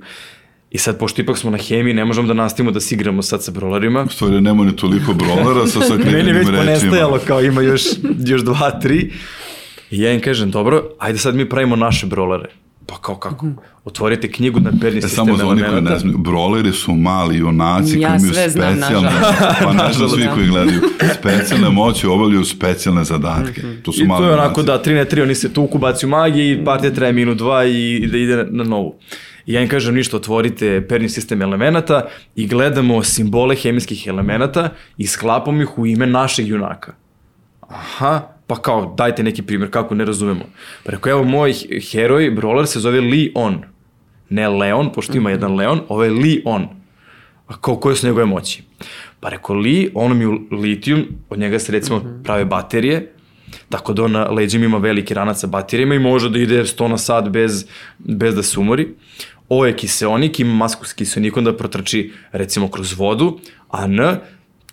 I sad, pošto ipak smo na hemiji, ne možemo da nastavimo da se igramo sad sa brolerima. U stvari, nema ni toliko brolera sa Meni je sakrivenim već rečima. ponestajalo, kao ima još, još dva, tri. I ja im kažem, dobro, ajde sad mi pravimo naše brolere. Pa kao kako? Otvorite knjigu na perni E, sistem samo za oni koji elemenata. ne znaju, broleri su mali junaci Ja koji imaju sve znam, specijalne, pa znam svi koji gledaju, specijalne moći obavljaju specijalne zadatke. To su I mali to je onako junaci. da 3 na 3 oni se tu kubaci u magiji i partija traje minut dva i da ide na novu. I ja im kažem ništa, otvorite perni sistem elemenata i gledamo simbole hemijskih elemenata i sklapamo ih u ime našeg junaka. Aha, pa kao dajte neki primjer, kako ne razumemo. Pa rekao, evo moj heroj, brawler se zove Leon. Ne Leon, pošto ima jedan Leon, ovo je Leon. A kao, koje su njegove moći? Pa rekao, Li, on mi u litijum, od njega se recimo prave baterije, tako da on na leđima ima veliki ranac sa baterijama i može da ide 100 na sat bez, bez da se umori. O je kiseonik, ima masku s kiseonikom da protrči recimo kroz vodu, a N,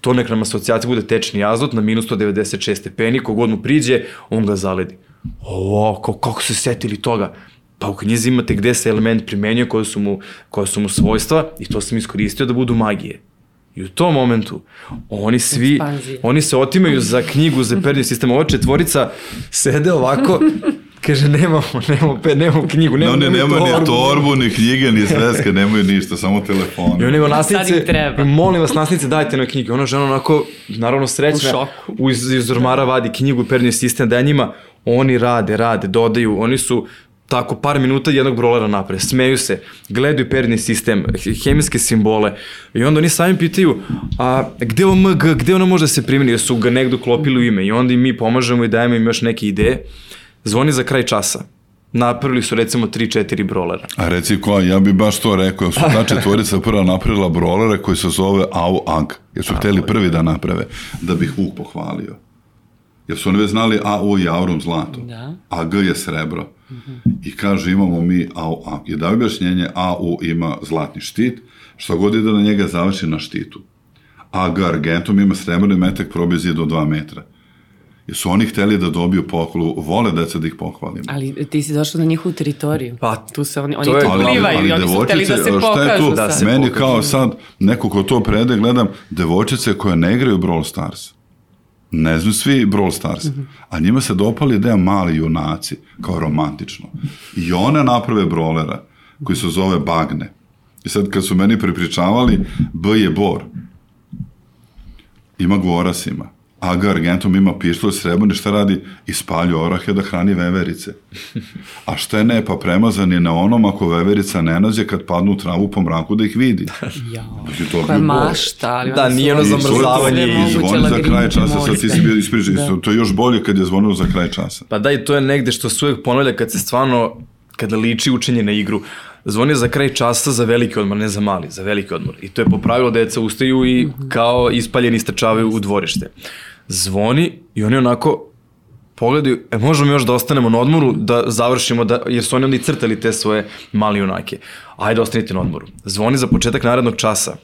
to nek nam asocijacija bude tečni azot na minus 196 stepeni, kogod mu priđe, on ga zaledi. O, kako, kako se setili toga? Pa u knjizi imate gde se element primenjuje, koje su mu, koje su mu svojstva i to sam iskoristio da budu magije. I u tom momentu oni svi, Ekspanzija. oni se otimaju za knjigu za perni sistem. Ova četvorica sede ovako, kaže nemamo, nemamo, pe, nemamo knjigu, No, nemamo, oni nemaju ni torbu. torbu, ni knjige, ni sveske, nemaju ništa, samo I telefon. oni nastavnice, im treba. molim vas nastavnice dajte na knjige. Ona žena onako, naravno srećna, U iz, iz ormara vadi knjigu, perni sistem, daje njima, Oni rade, rade, dodaju, oni su tako par minuta jednog brolera napred, smeju se, gledaju perni sistem, hemijske simbole i onda oni sami pitaju, a gde ovo MG, gde ono može da se primeni, jer su ga negdje uklopili u ime i onda i mi pomažemo i dajemo im još neke ideje. Zvoni za kraj časa. Napravili su recimo 3-4 brolera. A reci ko, ja bi baš to rekao, su ta četvorica prva napravila brolere koji se zove AU AG, jer su hteli prvi da naprave, da bih Vuk pohvalio. Jer su oni već znali AU je aurum zlato, Da. a G je srebro. I kaže imamo mi AU AG. I da objašnjenje, AU ima zlatni štit, što god ide na njega završi na štitu. AG argentum ima srebrni metak probizije do 2 metra. Jer su oni hteli da dobiju pohvalu, vole deca da ih pohvalimo. Ali ti si došao na njihovu teritoriju. Pa, tu se oni, oni to je- tu ali- plivaju i oni su hteli da se šta je pokažu. tu? Da se Meni pokažu. kao sad, neko ko to prede, gledam, devojčice koje ne igraju Brawl Stars. Ne znaju svi Brawl Stars. A njima se dopali da je mali junaci, kao romantično. I one naprave brolera, koji se zove Bagne. I sad kad su meni prepričavali, B je Bor. Ima Goras ima. Aga Argentum ima pištolj srebrni, šta radi? Ispalju orahe da hrani veverice. A šta je ne, pa premazan je na onom ako veverica ne nađe kad padnu u travu po mraku da ih vidi. Ja. Znači, to Koja bol. mašta, ali Da, nije ono zamrzavanje i zvoni za kraj časa, sad ti si bio ispričao, Da. to je još bolje kad je zvonilo za kraj časa. Pa da, i to je negde što se uvek ponavlja kad se stvarno, kada liči učenje na igru. Zvoni za kraj časa za veliki odmor, ne za mali, za veliki odmor. I to je po pravilu deca ustaju i kao ispaljeni strčavaju u dvorište. Zvoni i oni onako pogledaju, e, možemo još da ostanemo na odmoru, da završimo, da, jer su oni onda i crtali te svoje mali junake. Ajde, ostanite na odmoru. Zvoni za početak narednog časa.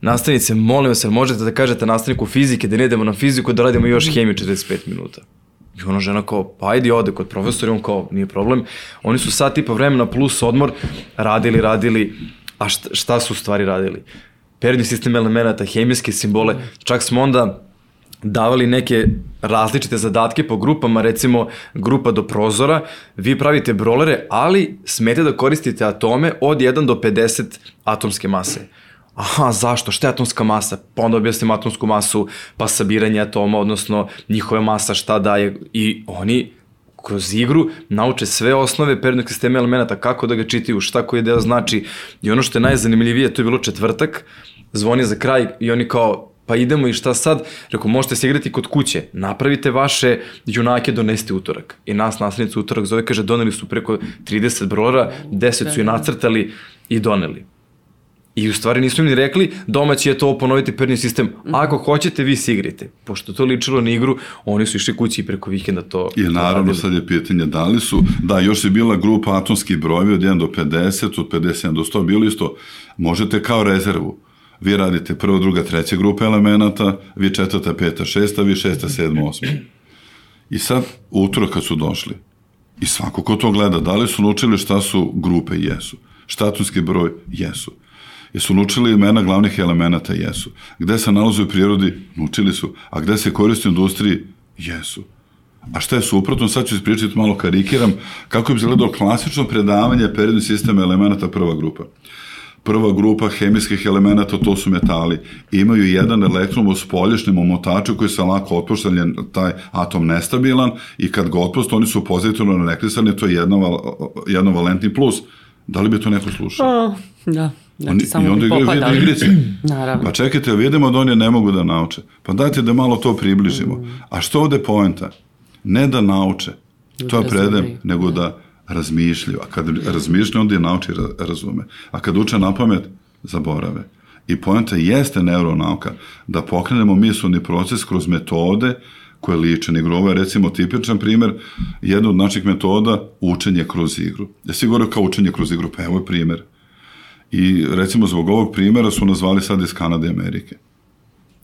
Nastavnice, molim vas, možete da kažete nastavniku fizike da ne idemo na fiziku, da radimo još hemiju 45 minuta. I ona žena kao, pa ajde ode kod profesora, on kao, nije problem. Oni su sat i po vremena plus odmor radili, radili, a šta, šta su u stvari radili? Periodni sistem elemenata, hemijske simbole, čak smo onda davali neke različite zadatke po grupama, recimo grupa do prozora, vi pravite brolere, ali smete da koristite atome od 1 do 50 atomske mase. Aha, zašto? Šta je atomska masa? Pa onda objasnim atomsku masu, pa sabiranje atoma, odnosno njihova masa šta daje i oni kroz igru nauče sve osnove periodnog sistema elemenata, kako da ga čitaju, šta koji deo znači. I ono što je najzanimljivije, to je bilo četvrtak, zvoni za kraj i oni kao, pa idemo i šta sad? Rekao, možete se igrati kod kuće, napravite vaše junake, donesite utorak. I nas nastavnica utorak zove, kaže, doneli su preko 30 brolera, 10 su i nacrtali i doneli. I u stvari nisu im ni rekli domaći je to ponoviti perni sistem. Ako hoćete, vi se igrite. Pošto to ličilo na igru, oni su išli kući i preko vikenda to I naravno radili. sad je pitanje da li su, da još je bila grupa atomskih brojevi od 1 do 50, od 51 do 100, bilo isto, možete kao rezervu. Vi radite prva, druga, treća grupa elemenata, vi četvrta, peta, šesta, vi šesta, sedma, osma. I sad, utro kad su došli, i svako ko to gleda, da li su naučili šta su grupe? Jesu. Šta atomski broj? Jesu. Jesu naučili imena glavnih elemenata? Jesu. Gde se nalaze u prirodi? Naučili su. A gde se koriste u industriji? Jesu. A šta je suprotno? Sad ću ispričati malo karikiram kako bi izgledalo klasično predavanje periodni sistem elemenata prva grupa. Prva grupa hemijskih elemenata, to su metali. Imaju jedan elektron u spolješnjem omotaču koji se lako otpušta, jer je taj atom nestabilan i kad ga otpusta, oni su pozitivno reklisani, to je jednoval, jednovalentni plus. Da li bi to neko slušao? O, da, znači Oni, I samo onda bi igraju video igrice. Naravno. Pa čekajte, vidimo da oni ne mogu da nauče. Pa dajte da malo to približimo. A što ovde je poenta? Ne da nauče, to je predem, razumeju. nego da razmišljaju. A kad razmišljaju, onda je nauči ra- razume. A kad uče na pamet, zaborave. I poenta jeste neuronauka, da pokrenemo misleni proces kroz metode koje liče na igru. Ovo je recimo tipičan primer, jedna od naših metoda učenje kroz igru. Jesi govorio kao učenje kroz igru? Pa evo je primer. I recimo zbog ovog primjera su nazvali sad iz Kanade i Amerike.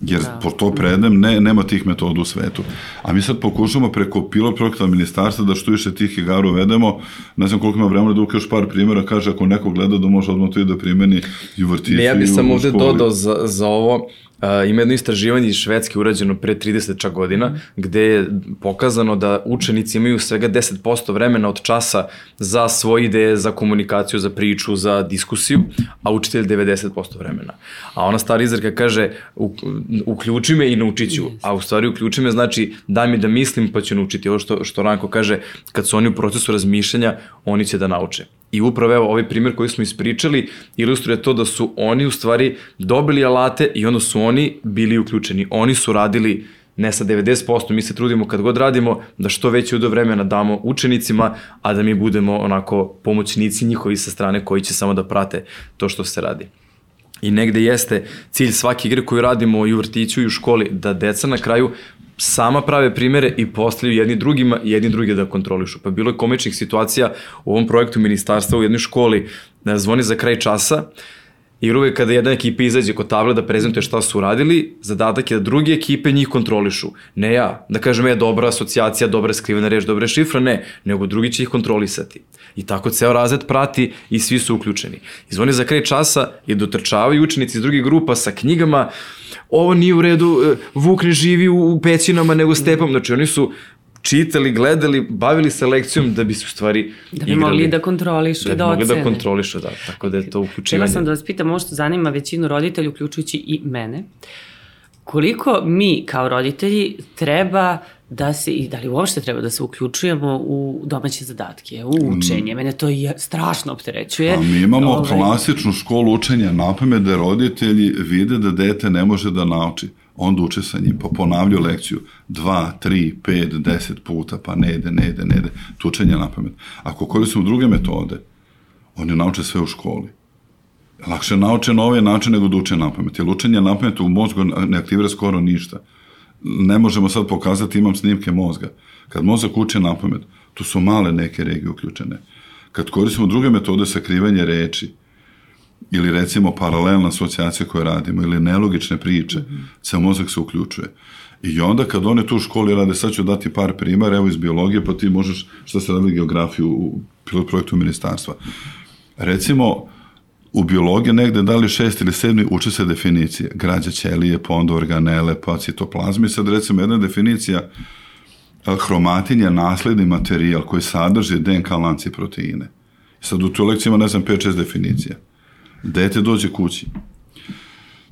Jer da. po to predem ne, nema tih metoda u svetu. A mi sad pokušamo preko pilot projekta ministarstva da što više tih igara uvedemo. Ne znam koliko ima vremena da još par primjera kaže ako neko gleda da može odmah to i da primeni i u vrtiću ja bih samo ovde dodao za, za ovo, Uh, ima jedno istraživanje iz Švedske urađeno pre 30 čak godina, mm. gde je pokazano da učenici imaju svega 10% vremena od časa za svoje ideje, za komunikaciju, za priču, za diskusiju, a učitelj 90% vremena. A ona stara izreka kaže, uključi me i naučit ću, a u stvari uključi me znači daj mi da mislim pa ću naučiti. Ovo što, što Ranko kaže, kad su oni u procesu razmišljanja, oni će da nauče. I upravo evo ovaj primjer koji smo ispričali ilustruje to da su oni u stvari dobili alate i onda su oni bili uključeni. Oni su radili ne sa 90%, mi se trudimo kad god radimo da što veće udo vremena damo učenicima, a da mi budemo onako pomoćnici njihovi sa strane koji će samo da prate to što se radi. I negde jeste cilj svake igre koju radimo i u vrtiću i u školi, da deca na kraju sama prave primere i postavljaju jedni drugima i jedni druge da kontrolišu. Pa bilo je komičnih situacija u ovom projektu ministarstva u jednoj školi da zvoni za kraj časa Jer uvek kada jedna ekipa izađe kod table da prezentuje šta su uradili, zadatak je da druge ekipe njih kontrolišu. Ne ja, da kažem je dobra asocijacija, dobra skrivena reč, dobra šifra, ne, nego drugi će ih kontrolisati. I tako ceo razred prati i svi su uključeni. I zvoni za kraj časa i dotrčavaju učenici iz drugih grupa sa knjigama, ovo nije u redu, e, Vuk ne živi u pećinama nego stepom, znači oni su čitali, gledali, bavili se lekcijom da bi se u stvari Da bi igrali, mogli da kontrolišu da i da ocene. Da bi mogli da kontrolišu, da. Tako da je to uključivanje. Htela sam da vas pitam, možda zanima većinu roditelja, uključujući i mene. Koliko mi kao roditelji treba da se, i da li uopšte treba da se uključujemo u domaće zadatke, u učenje. Mm. Mene to je strašno opterećuje. A mi imamo Ove... klasičnu školu učenja na pamet da roditelji vide da dete ne može da nauči onda uče sa njim, pa ponavljaju lekciju dva, tri, pet, deset puta, pa ne ide, ne ide, ne ide, tučenje na pamet. Ako koristimo druge metode, oni nauče sve u školi. Lakše nauče na ovaj način nego da uče na pamet. Jer učenje na pamet u mozgu ne aktivira skoro ništa. Ne možemo sad pokazati, imam snimke mozga. Kad mozak uče na pamet, tu su male neke regije uključene. Kad koristimo druge metode sakrivanja reči, ili recimo paralelna asocijacija koje radimo ili nelogične priče, mm ceo mozak se uključuje. I onda kad one tu u školi rade, sad ću dati par primara, evo iz biologije, pa ti možeš, šta se radi geografiju u pilot projektu ministarstva. Recimo, u biologiji negde da li šest ili sedmi uče se definicije. Građa ćelije, pa onda organele, pa citoplazmi. Sad recimo jedna definicija hromatin je nasledni materijal koji sadrži DNK lanci proteine. Sad u toj lekciji ima, ne znam, 5-6 definicija. Dete dođe kući.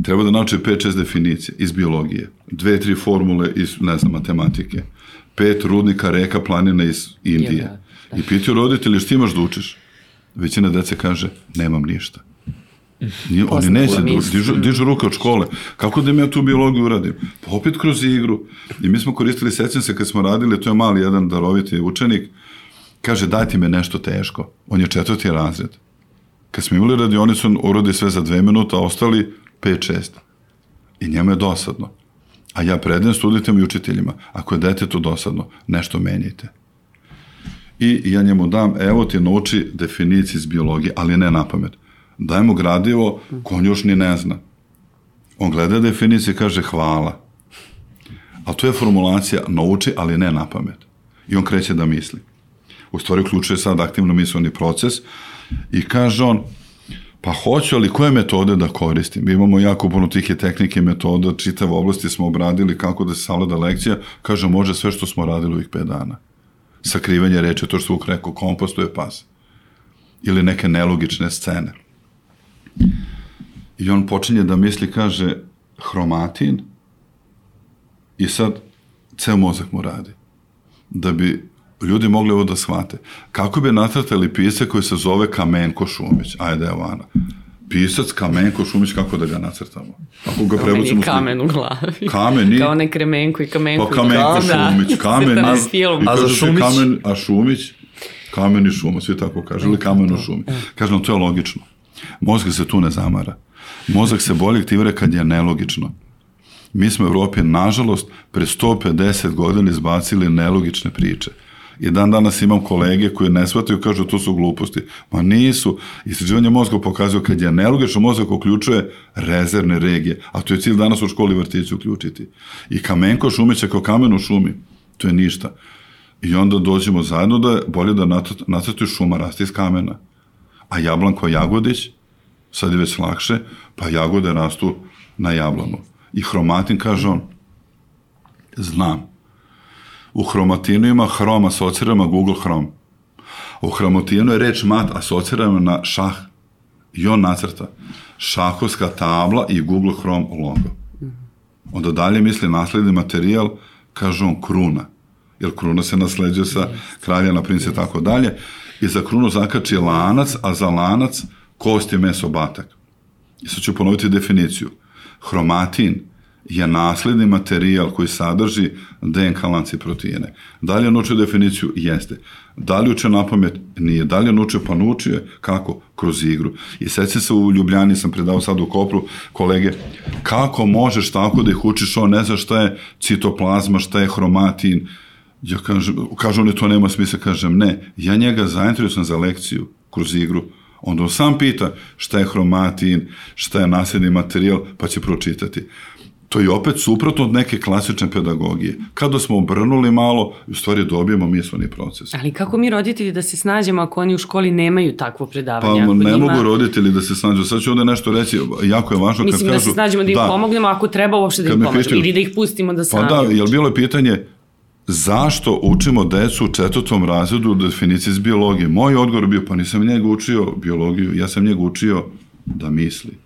Treba da nauči 5-6 definicije iz biologije, dve, tri formule iz, ne znam, matematike, pet rudnika, reka, planina iz Indije. Ja, da, da. I pitaju roditelji, što imaš da učiš? Većina dece kaže, nemam ništa. Nije, oni neće, da dižu, dižu ruke od škole. Kako da mi ja tu biologiju uradim? Pa opet kroz igru. I mi smo koristili sećam kad smo radili, to je mali jedan daroviti učenik, kaže dajte me nešto teško. On je četvrti razred. Kad smo imali radionicu, urodi sve za dve minuta, a ostali 5-6. I njemu je dosadno. A ja predajem studentima i učiteljima, ako je detetu dosadno, nešto menjajte. I ja njemu dam, evo ti nauči definiciju iz biologije, ali ne na pamet. Dajemo gradivo ko on još ni ne zna. On gleda definicije i kaže hvala. A to je formulacija nauči, ali ne na pamet. I on kreće da misli. U stvari uključuje sad aktivno misleni proces, I kaže on, pa hoću, ali koje metode da koristim? Mi imamo jako puno tih tehnike, metoda, čitave oblasti smo obradili kako da se savlada lekcija, kaže, može sve što smo radili ovih 5 dana. Sakrivanje reče, to što Vuk rekao, kompostuje pas. Ili neke nelogične scene. I on počinje da misli, kaže, hromatin, i sad ceo mozak mu radi. Da bi ljudi mogli ovo da shvate. Kako bi natrtali pisa koji se zove Kamenko Šumić? Ajde, Ana. Pisac Kamenko Šumić, kako da ga nacrtamo? Ako ga prebucimo... kamen u glavi. Kamen i... Kao ne Kremenko i Kamenko. Pa Kamenko da. Šumić, kamen i... I a za Šumić? Kamen, a Šumić, kamen i šuma, svi tako kažu, ili kamen u šumi. Kažem, to je logično. Mozak se tu ne zamara. Mozak se bolje aktivira kad je nelogično. Mi smo u Evropi, nažalost, pre 150 godina izbacili nelogične priče. I dan danas imam kolege koji ne shvataju, kažu to su gluposti. Ma nisu. Istraživanje mozga pokazuje kad je nelogično mozak uključuje rezervne regije, a to je cilj danas u školi vrtići uključiti. I kamenko šumeće kao kamen u šumi. To je ništa. I onda dođemo zajedno da je bolje da nacrtuju šuma rasti iz kamena. A jablanko jagodić, sad je već lakše, pa jagode rastu na jablanu. I hromatin, kaže on, znam. U hromatinu ima hrom asocirama Google Chrome. U hromatinu je reč mat asocirama na šah. I on nacrta šahovska tabla i Google Chrome logo. Onda dalje misli nasledni materijal, kaže on kruna. Jer kruna se nasleđuje sa kralja na prince i tako dalje. I za krunu zakači lanac, a za lanac kost je meso batak. I sad ću ponoviti definiciju. Hromatin je nasledni materijal koji sadrži DNK lance proteine. Da li je naučio definiciju? Jeste. Da li uče na pamet? Nije. Da li je naučio? Pa naučio je. Kako? Kroz igru. I seća se u Ljubljani, sam predao sad u Kopru, kolege, kako možeš tako da ih učiš, on ne zna šta je citoplazma, šta je hromatin, Ja kažem, kažu oni to nema smisla, kažem ne, ja njega zainteresujem za lekciju kroz igru, onda on sam pita šta je hromatin, šta je nasljedni materijal, pa će pročitati. To je opet suprotno od neke klasične pedagogije. Kada smo obrnuli malo, u stvari dobijemo misleni proces. Ali kako mi roditelji da se snađemo ako oni u školi nemaju takvo predavanje? Pa ne njima... mogu roditelji da se snađu. Sad ću ovde nešto reći, jako je važno Mislim kad da kažu... se snađemo da im da, pomognemo, ako treba uopšte da im pomognemo. Pitaju, ili da ih pustimo da sami. Pa da, jel bilo je pitanje, zašto učimo decu u četvrtom razredu definicije iz biologije? Moj odgovor bio, pa nisam njega učio biologiju, ja sam njega učio da misli.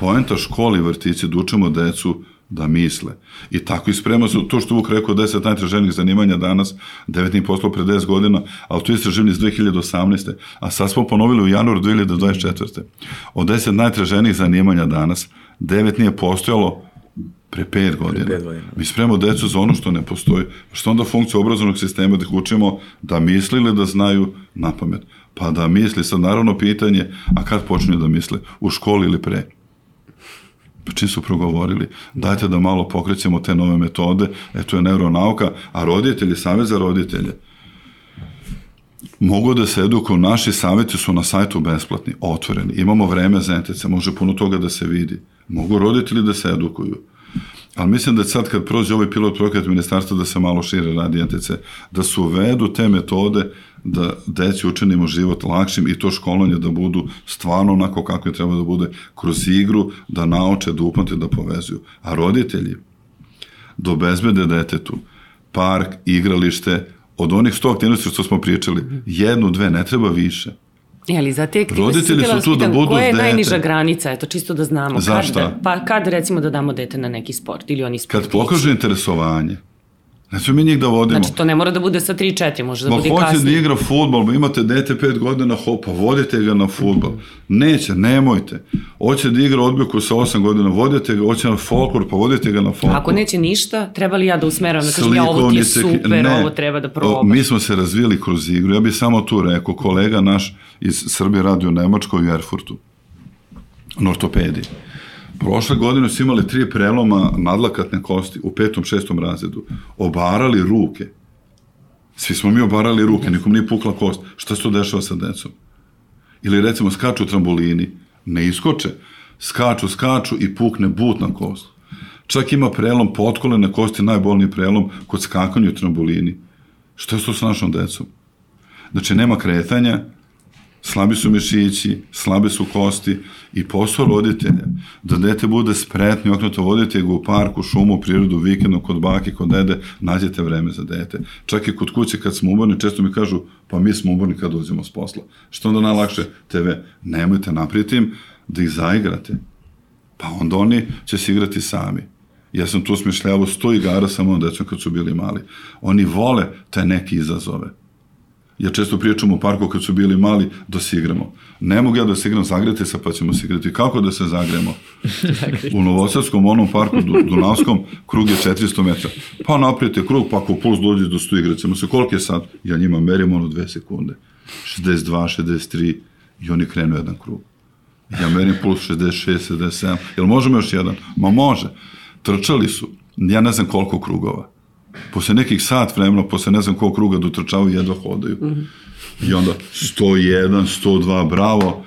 Poenta školi i vrtici da učimo decu da misle. I tako isprema su to što Vuk rekao 10 najtraženih zanimanja danas, 9 nije poslao pre 10 godina, ali to je istraživanje iz 2018. A sad smo ponovili u januaru 2024. Od 10 najtraženih zanimanja danas, 9 nije postojalo pre 5 godina. Pre 5 godina. Mi spremamo decu za ono što ne postoji. Što onda funkcija obrazovnog sistema da ih učimo da misli ili da znaju na pamet? Pa da misli. Sad naravno pitanje, a kad počinju da misle? U školi ili pre? Čim su progovorili, dajte da malo pokrećemo te nove metode, eto je neuronauka, a roditelji, savjet za roditelje, mogu da se edukuju, naši savjeti su na sajtu besplatni, otvoreni, imamo vreme za NTC, može puno toga da se vidi, mogu roditelji da se edukuju, ali mislim da sad kad prođe ovaj pilot projekat ministarstva da se malo šire radi NTC, da se uvedu te metode da deci učinimo život lakšim i to školanje da budu stvarno onako kako je treba da bude kroz igru, da nauče, da upamte, da povezuju. A roditelji da obezbede detetu park, igralište, od onih sto aktivnosti što smo pričali, jednu, dve, ne treba više. Je li za te aktivnosti Roditelji su tu da budu Koja je dete. najniža granica, eto čisto da znamo. Za kad šta? Da, pa kad recimo da damo dete na neki sport ili oni sport Kad pokaže interesovanje, Ne smo mi njih da vodimo. Znači, to ne mora da bude sa 3-4, može da Ma bude hoće da kasnije. igra futbol, imate dete 5 godina, hopa, vodite ga na futbol. Neće, nemojte. Hoće da igra odbojku sa 8 godina, vodite ga, hoće na folklor, pa vodite ga na folklor. Ako neće ništa, treba li ja da usmeram, da kažem ja ovo ti je super, ne. ovo treba da probaš. O, Mi smo se razvijeli kroz igru. Ja bih samo tu rekao, kolega naš iz Srbije radi u Nemačkoj u Erfurtu, na ortopediji. Prošle godine su imali tri preloma nadlakatne kosti u petom, šestom razredu. Obarali ruke. Svi smo mi obarali ruke, nikom nije pukla kost. Šta se to dešava sa decom? Ili recimo skaču u trambolini, ne iskoče, skaču, skaču i pukne butna kost. Čak ima prelom potkolene kosti, najbolniji prelom kod skakanja u trambolini. Šta je to sa našom decom? Znači, nema kretanja, slabi su mišići, slabe su kosti i posao roditelja da dete bude spretno i okrenuto vodite ga u parku, šumu, prirodu, vikendom, kod bake, kod dede, nađete vreme za dete. Čak i kod kuće kad smo umorni, često mi kažu, pa mi smo umorni kad dođemo s posla. Što onda najlakše? TV. Nemojte napriti im da ih zaigrate. Pa onda oni će se igrati sami. Ja sam tu smišljavao sto igara sa mojom decom kad su bili mali. Oni vole te neke izazove. Ja često pričam u parku kad su bili mali da se igramo. Ne mogu ja da se igram, zagrete se pa ćemo se igrati. Kako da se zagremo? u Novosadskom onom parku Dunavskom krug je 400 metara. Pa napravite krug, pa ako puls dođe do stu igrat ćemo se. Koliko je sad? Ja njima merim ono dve sekunde. 62, 63 i oni krenu jedan krug. Ja merim puls 66, 77. Jel možemo još jedan? Ma može. Trčali su, ja ne znam koliko krugova posle nekih sat vremena, posle ne znam koliko kruga dotrčavaju, jedva hodaju. Mm -hmm. I onda 101, 102, bravo,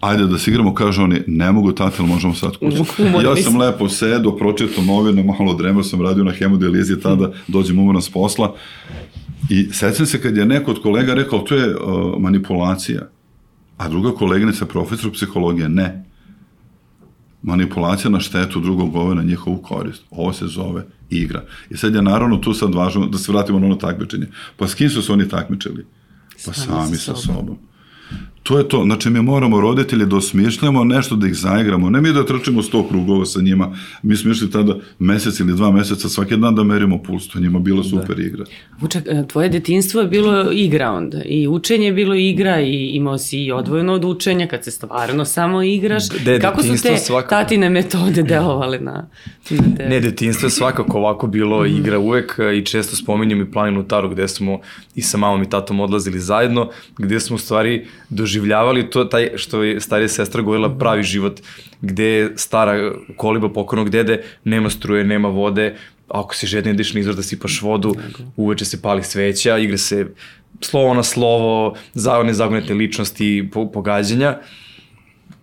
ajde da se igramo, kaže oni, ne mogu tata, ali možemo sad kući. ja sam lepo sedo, pročito novine, malo dremao sam radio na hemodijalizi, tada dođem umoran s posla. I sećam se kad je neko od kolega rekao, to je uh, manipulacija. A druga koleginica, profesor psihologije, ne. manipulacija na štetu drugog ove na njihovu korist. Ovo se zove igra. I sad je naravno tu sad važno da se vratimo na ono takmičenje. Pa s kim su se oni takmičili? Pa sami, sami sa sobom. sobom. To je to, znači mi moramo roditelji da osmišljamo nešto da ih zaigramo, ne mi da trčimo sto krugova sa njima, mi smo išli tada mesec ili dva meseca svaki dan da merimo puls, to njima bila super da. igra. Vučak, e, tvoje detinstvo je bilo igra onda i učenje je bilo igra i imao si i odvojeno od učenja kad se stvarno samo igraš. De, Kako su te svakako... tatine metode delovale na, na te? Ne, detinstvo je svakako ovako bilo mm. igra uvek e, i često spominjem i planinu Taru gde smo i sa mamom i tatom odlazili zajedno, gde smo u stvari doživljali doživljavali to taj što je starija sestra govorila mhm. pravi život gde stara koliba pokojnog dede nema struje, nema vode, ako si žedni ideš nizor da sipaš vodu, uveče se pali sveća, igra se slovo na slovo, zagodne zagonete ličnosti, pogađanja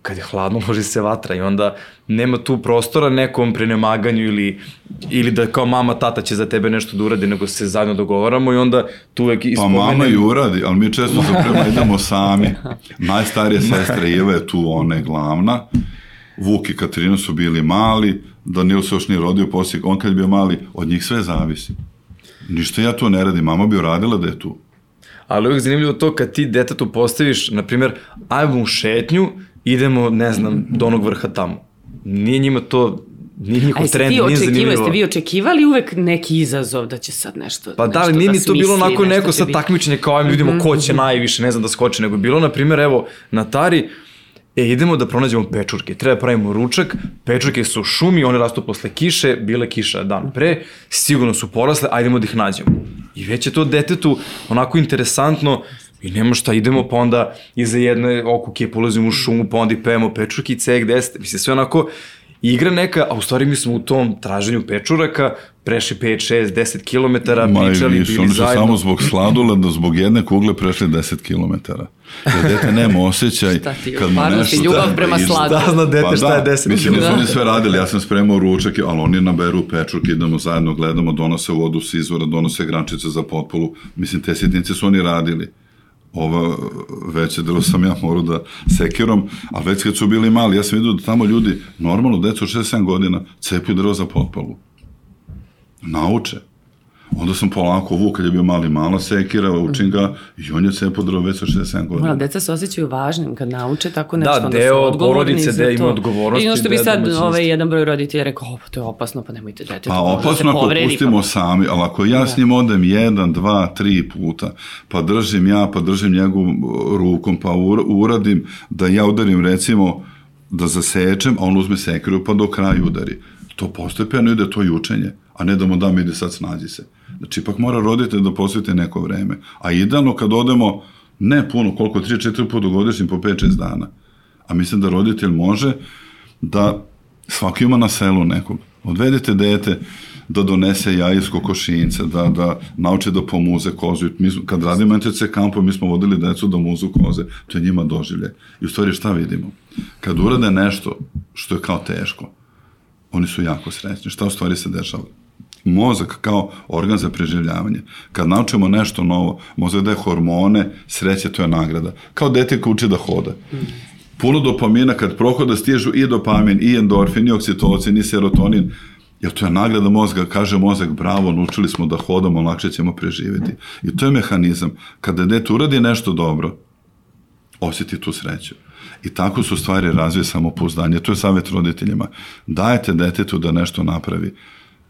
kad je hladno loži se vatra i onda nema tu prostora nekom prenemaganju ili, ili da kao mama, tata će za tebe nešto da uradi, nego se zajedno dogovaramo i onda tu uvek ispomenem... Pa mama i uradi, ali mi često se prema idemo sami. Najstarija sestra Eva je tu, ona je glavna. Vuk i Katarina su bili mali, Danil se još nije rodio poslije, on kad je bio mali, od njih sve zavisi. Ništa ja to ne radim, mama bi uradila da je tu. Ali uvijek zanimljivo to kad ti detetu postaviš, na primjer, ajmo u šetnju idemo, ne znam, do onog vrha tamo. Nije njima to Nije njihov trend, nije zanimljivo. Jeste vi očekivali uvek neki izazov da će sad nešto Pa da, ali nije da ni to bilo onako neko sad takmičenje kao ajmo vidimo mm -hmm. ko će mhm. najviše, ne znam da skoče, nego bilo na primjer evo na Tari E, idemo da pronađemo pečurke. Treba da pravimo ručak, pečurke su u šumi, one rastu posle kiše, bile kiša dan pre, sigurno su porasle, ajdemo da ih nađemo. I već je to detetu onako interesantno, I nema šta, idemo pa onda iza jedne okuke polazimo u šumu, pa onda i pevamo pečurki, cek, deset, mislim sve onako igra neka, a u stvari mi smo u tom traženju pečuraka prešli 5, 6, 10 km, pričali, bili zajedno. Oni su samo zbog sladoleda, zbog jedne kugle prešli 10 km. Jer dete nema osjećaj kad mu nešto... ljubav prema sladu. Da, zna dete pa šta je 10 km. Mislim, da. oni sve radili, ja sam spremao ručak, ali oni naberu pečurke, idemo zajedno, gledamo, donose vodu s izvora, donose grančice za potpolu. Mislim, te sitnice su oni radili ova veće delo sam ja morao da sekirom, a već kad su bili mali, ja sam vidio da tamo ljudi, normalno, deca od 6-7 godina, cepiju drvo za potpalu. Nauče. Onda sam polako vuk, kad je bio mali mala sekira, učim ga i on je cepao drvo već od 67 godina. Da, deca se osjećaju važnim kad nauče tako nešto. Da, deo porodice, deo ima odgovornosti. I ono što bi sad ovaj, jedan broj roditelja rekao, o, to je opasno, pa nemojte dete. Pa da opasno ako pustimo pa... sami, ali ako ja da. s njim odem jedan, dva, tri puta, pa držim ja, pa držim njegovom rukom, pa uradim da ja udarim recimo da zasečem, a on uzme sekiru pa do kraja udari. To postepeno ide to jučenje, a ne da mu dam ide sad snađi se. Znači, ipak mora roditelj da posvete neko vreme. A idealno kad odemo, ne puno, koliko, 3-4 puta godišnje po 5-6 dana. A mislim da roditelj može da svaki ima na selu nekog. Odvedete dete da donese jaje iz kokošinca, da, da nauče da pomuze kozu. Mi, kad radimo NTC kampo, mi smo vodili decu da muzu koze. To je njima doživlje. I u stvari šta vidimo? Kad urade nešto što je kao teško, oni su jako srećni. Šta u stvari se dešava? Mozak kao organ za preživljavanje. Kad naučimo nešto novo, mozak daje hormone, sreće, to je nagrada. Kao dete ko uči da hoda. Puno dopamina, kad prohoda stižu i dopamin, i endorfin, i oksitocin, i serotonin, jer to je nagrada mozga, kaže mozak, bravo, naučili smo da hodamo, lakše ćemo preživeti. I to je mehanizam. Kada dete uradi nešto dobro, osjeti tu sreću. I tako su stvari razvije samopouzdanje. To je savjet roditeljima. Dajete detetu da nešto napravi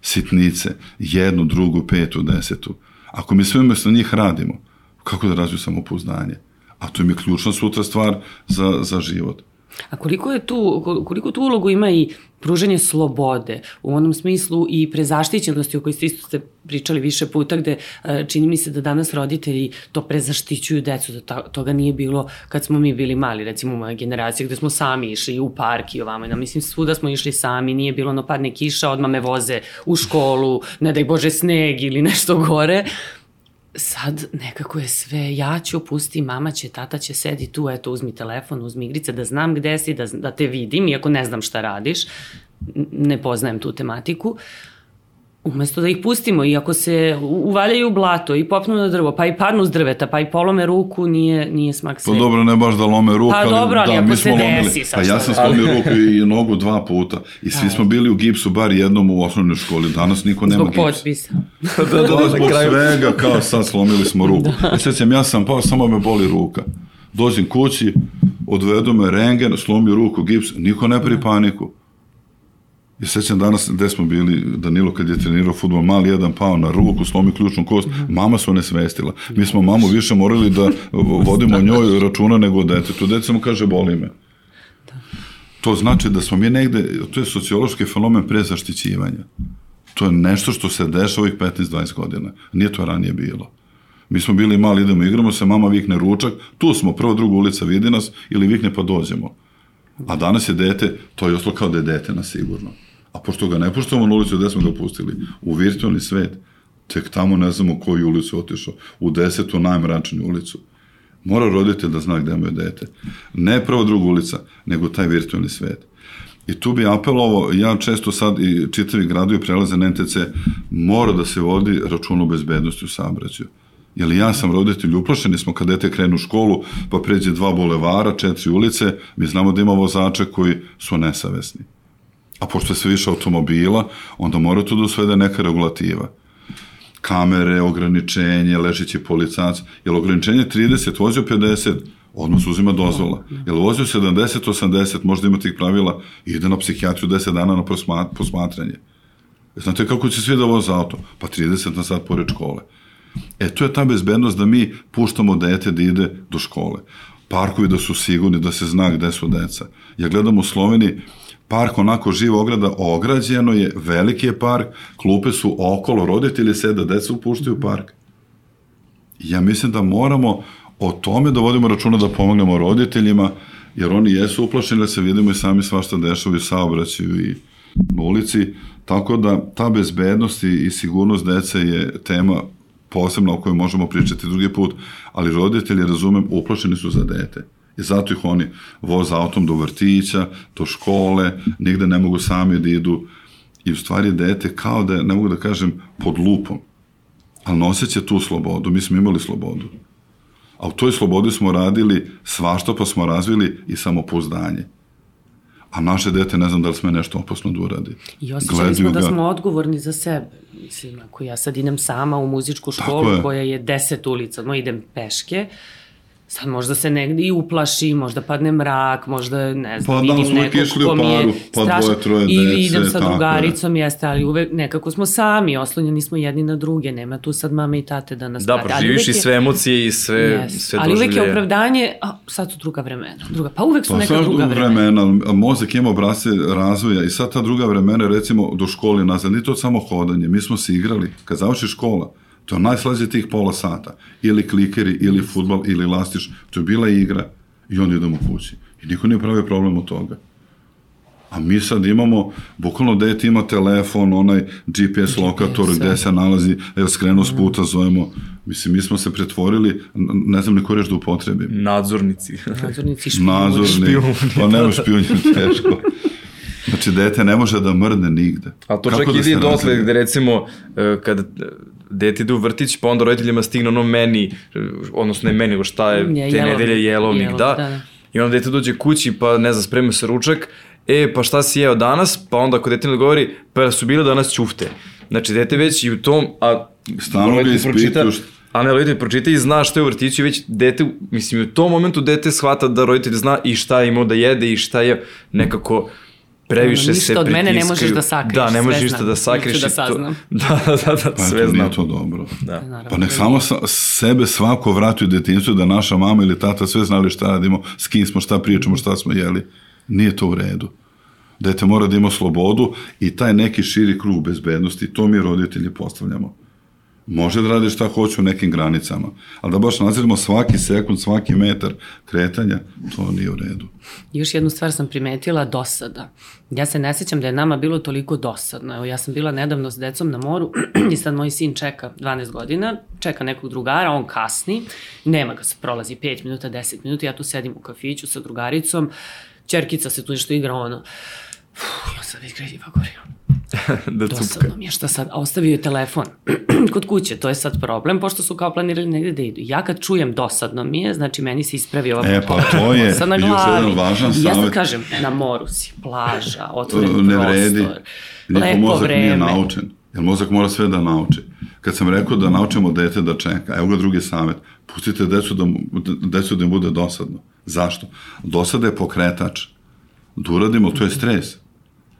sitnice, jednu, drugu, petu, desetu. Ako mi sve umjesto njih radimo, kako da razviju samopouzdanje? A to mi je ključna sutra stvar za, za život. A koliko je tu, koliko tu ulogu ima i pružanje slobode? U onom smislu i prezaštićenosti o kojoj ste isto ste pričali više puta gde e, čini mi se da danas roditelji to prezaštićuju decu, da toga nije bilo kad smo mi bili mali, recimo moja generacija gde smo sami išli u park i ovamo, ja mislim svuda smo išli sami, nije bilo no padne kiša, odmah me voze u školu, ne daj Bože sneg ili nešto gore, sad nekako je sve, ja ću, pusti, mama će, tata će, sedi tu, eto, uzmi telefon, uzmi igrice, da znam gde si, da, da te vidim, iako ne znam šta radiš, ne poznajem tu tematiku. Umesto da ih pustimo i ako se uvaljaju u blato i popnu na drvo, pa i padnu s drveta, pa i polome ruku, nije, nije smak Pa sveta. dobro, ne baš da lome ruku, Pa ali, dobro, ali da, ako mi smo desi, lomili. sad Pa ja sam da- slomio ruku i nogu dva puta. I svi smo bili u gipsu bar jednom u osnovnoj školi. Danas niko nema Zbog gips. potpisa. da, da, da, Pa na zbog kraju. svega, kao sad slomili smo ruku. Da. Sjećam, ja sam pao, samo me boli ruka. Dođem kući, odvedu me rengen, slomio ruku, gips, niko ne pri paniku. I sećam danas gde smo bili, Danilo kad je trenirao futbol, mali jedan pao na ruku, slomi ključnu kost, mama se nesvestila. Mi smo mamu više morali da vodimo o njoj računa nego o detetu. Dete mu kaže, boli me. To znači da smo mi negde, to je sociološki fenomen prezaštićivanja. To je nešto što se dešava ovih 15-20 godina. Nije to ranije bilo. Mi smo bili mali, idemo, igramo se, mama vikne ručak, tu smo, prva, druga ulica vidi nas, ili vikne pa dođemo. A danas je dete, to je ostalo kao da je dete na sigurno. A pošto ga ne puštamo na ulicu, gde smo ga pustili? U virtualni svet. Tek tamo ne znamo koju ulicu otišao. U desetu najmračniju ulicu. Mora roditelj da zna gde mu dete. Ne prva druga ulica, nego taj virtualni svet. I tu bi apelovao, ja često sad i čitavi gradovi prelaze na NTC, mora da se vodi račun o bezbednosti u saobraćaju. Jer ja sam roditelj, uplašeni smo kad dete krenu u školu, pa pređe dva bulevara, četiri ulice, mi znamo da ima vozače koji su nesavesni. A pošto je sve više automobila, onda mora tu da usvede neka regulativa. Kamere, ograničenje, ležeći policac. Jel ograničenje 30, vozio 50, odmah uzima dozvola. Jel vozio 70, 80, možda ima tih pravila, ide na psihijatriju 10 dana na posma- posmatranje. Znate kako će svi da voze auto? Pa 30 na sat pored škole. E, to je ta bezbednost da mi puštamo dete da ide do škole. Parkovi da su sigurni, da se zna gde su deca. Ja gledam u Sloveniji, park onako živa ograda, ograđeno je, veliki je park, klupe su okolo, roditelji seda, deca upuštaju u park. Ja mislim da moramo o tome da vodimo računa da pomognemo roditeljima, jer oni jesu uplašeni da se vidimo i sami svašta dešava i saobraćaju i na ulici, tako da ta bezbednost i sigurnost dece je tema posebno o kojoj možemo pričati drugi put, ali roditelji, razumem, uplašeni su za dete. I zato ih oni voze autom do vrtića, do škole, nigde ne mogu sami da idu. I u stvari dete kao da, je, ne mogu da kažem, pod lupom. Ali noseće tu slobodu. Mi smo imali slobodu. A u toj slobodi smo radili svašta pa smo razvili i samopouzdanje. A naše dete ne znam da li sme nešto opasno da uradi. I osjećali smo da smo odgovorni za sebe. Mislim, ako ja sad idem sama u muzičku školu je. koja je deset ulica, no idem peške, sad možda se negde i uplaši, možda padne mrak, možda ne znam, pa, vidim nekog ko mi je pa strašno. Dvoje, troje I dece, idem sa drugaricom, je. jeste, ali uvek nekako smo sami, oslonjeni smo jedni na druge, nema tu sad mame i tate da nas Da, proživiš i sve emocije i sve, yes. sve Ali uvek je opravdanje, a sad su druga vremena. Druga, pa uvek su pa, neka druga vremena. vremena. Mozak ima obrasce razvoja i sad ta druga vremena, recimo do škole nazad, nije to samo hodanje, mi smo se igrali, kad završi škola, To je najslađe tih pola sata. Ili klikeri, ili futbol, ili lastiš. To je bila igra. I onda idemo kući. I niko nije pravio problem od toga. A mi sad imamo, bukvalno dete ima telefon, onaj GPS, GPS lokator GPS, gde se nalazi, evo skrenuo s puta, zovemo. Mislim, mi smo se pretvorili, ne znam ni ko reč da upotrebim. Nadzornici. Nadzornici špijuni. Nadzorni, špijuni, pa nema špijuni, teško. Znači, dete ne može da mrdne nigde. A to Kako čak da ide dotle gde recimo, kada dete ide u vrtić, pa onda roditeljima stigne ono meni, odnosno ne meni, nego šta je, je te jelovnik, nedelje jelovnik, jelov, da. da, da. I onda dete dođe kući, pa ne znam, sprema se ručak, e, pa šta si jeo danas, pa onda ako dete ne odgovori, pa su bile danas ćufte. Znači, dete već i u tom, a Stalno ga ispituš. A ne, roditelj pročita i zna šta je u vrtiću, već dete, mislim, u tom momentu dete shvata da roditelj zna i šta je imao da jede i šta je nekako previše ništa se od mene ne možeš da sakriješ. Da, ne možeš ništa da sakriješ. da saznam. To, da, da, da, pa sve znam. Nije to dobro. Da. Pa nek samo sa, sebe svako vrati u detinjstvu da naša mama ili tata sve znali šta radimo, s kim smo, šta pričamo, šta smo jeli. Nije to u redu. Dete mora da ima slobodu i taj neki širi krug bezbednosti, to mi roditelji postavljamo. Može da radi šta hoće u nekim granicama, ali da baš nadziramo svaki sekund, svaki metar kretanja, to nije u redu. Još jednu stvar sam primetila, dosada. Ja se ne sećam da je nama bilo toliko dosadno. Evo, ja sam bila nedavno s decom na moru i sad moj sin čeka 12 godina, čeka nekog drugara, on kasni, nema ga se prolazi 5 minuta, 10 minuta, ja tu sedim u kafiću sa drugaricom, čerkica se tu nešto igra, ono, Uf, ja sam već kređiva gorio. da cupka. Dosadno mi je šta sad, a ostavio je telefon kod kuće, to je sad problem, pošto su kao planirali negde da idu. Ja kad čujem dosadno mi je, znači meni se ispravi ova E, pa to je sad na još glavi. jedan važan I Ja sad savjet. kažem, na moru si, plaža, otvoren ne prostor, vredi. Njihov lepo mozak vreme. nije naučen. Jer mozak mora sve da nauči. Kad sam rekao da naučimo dete da čeka, evo ga drugi savjet, pustite decu da, decu da im bude dosadno. Zašto? Dosada je pokretač. Da uradimo, to je stres.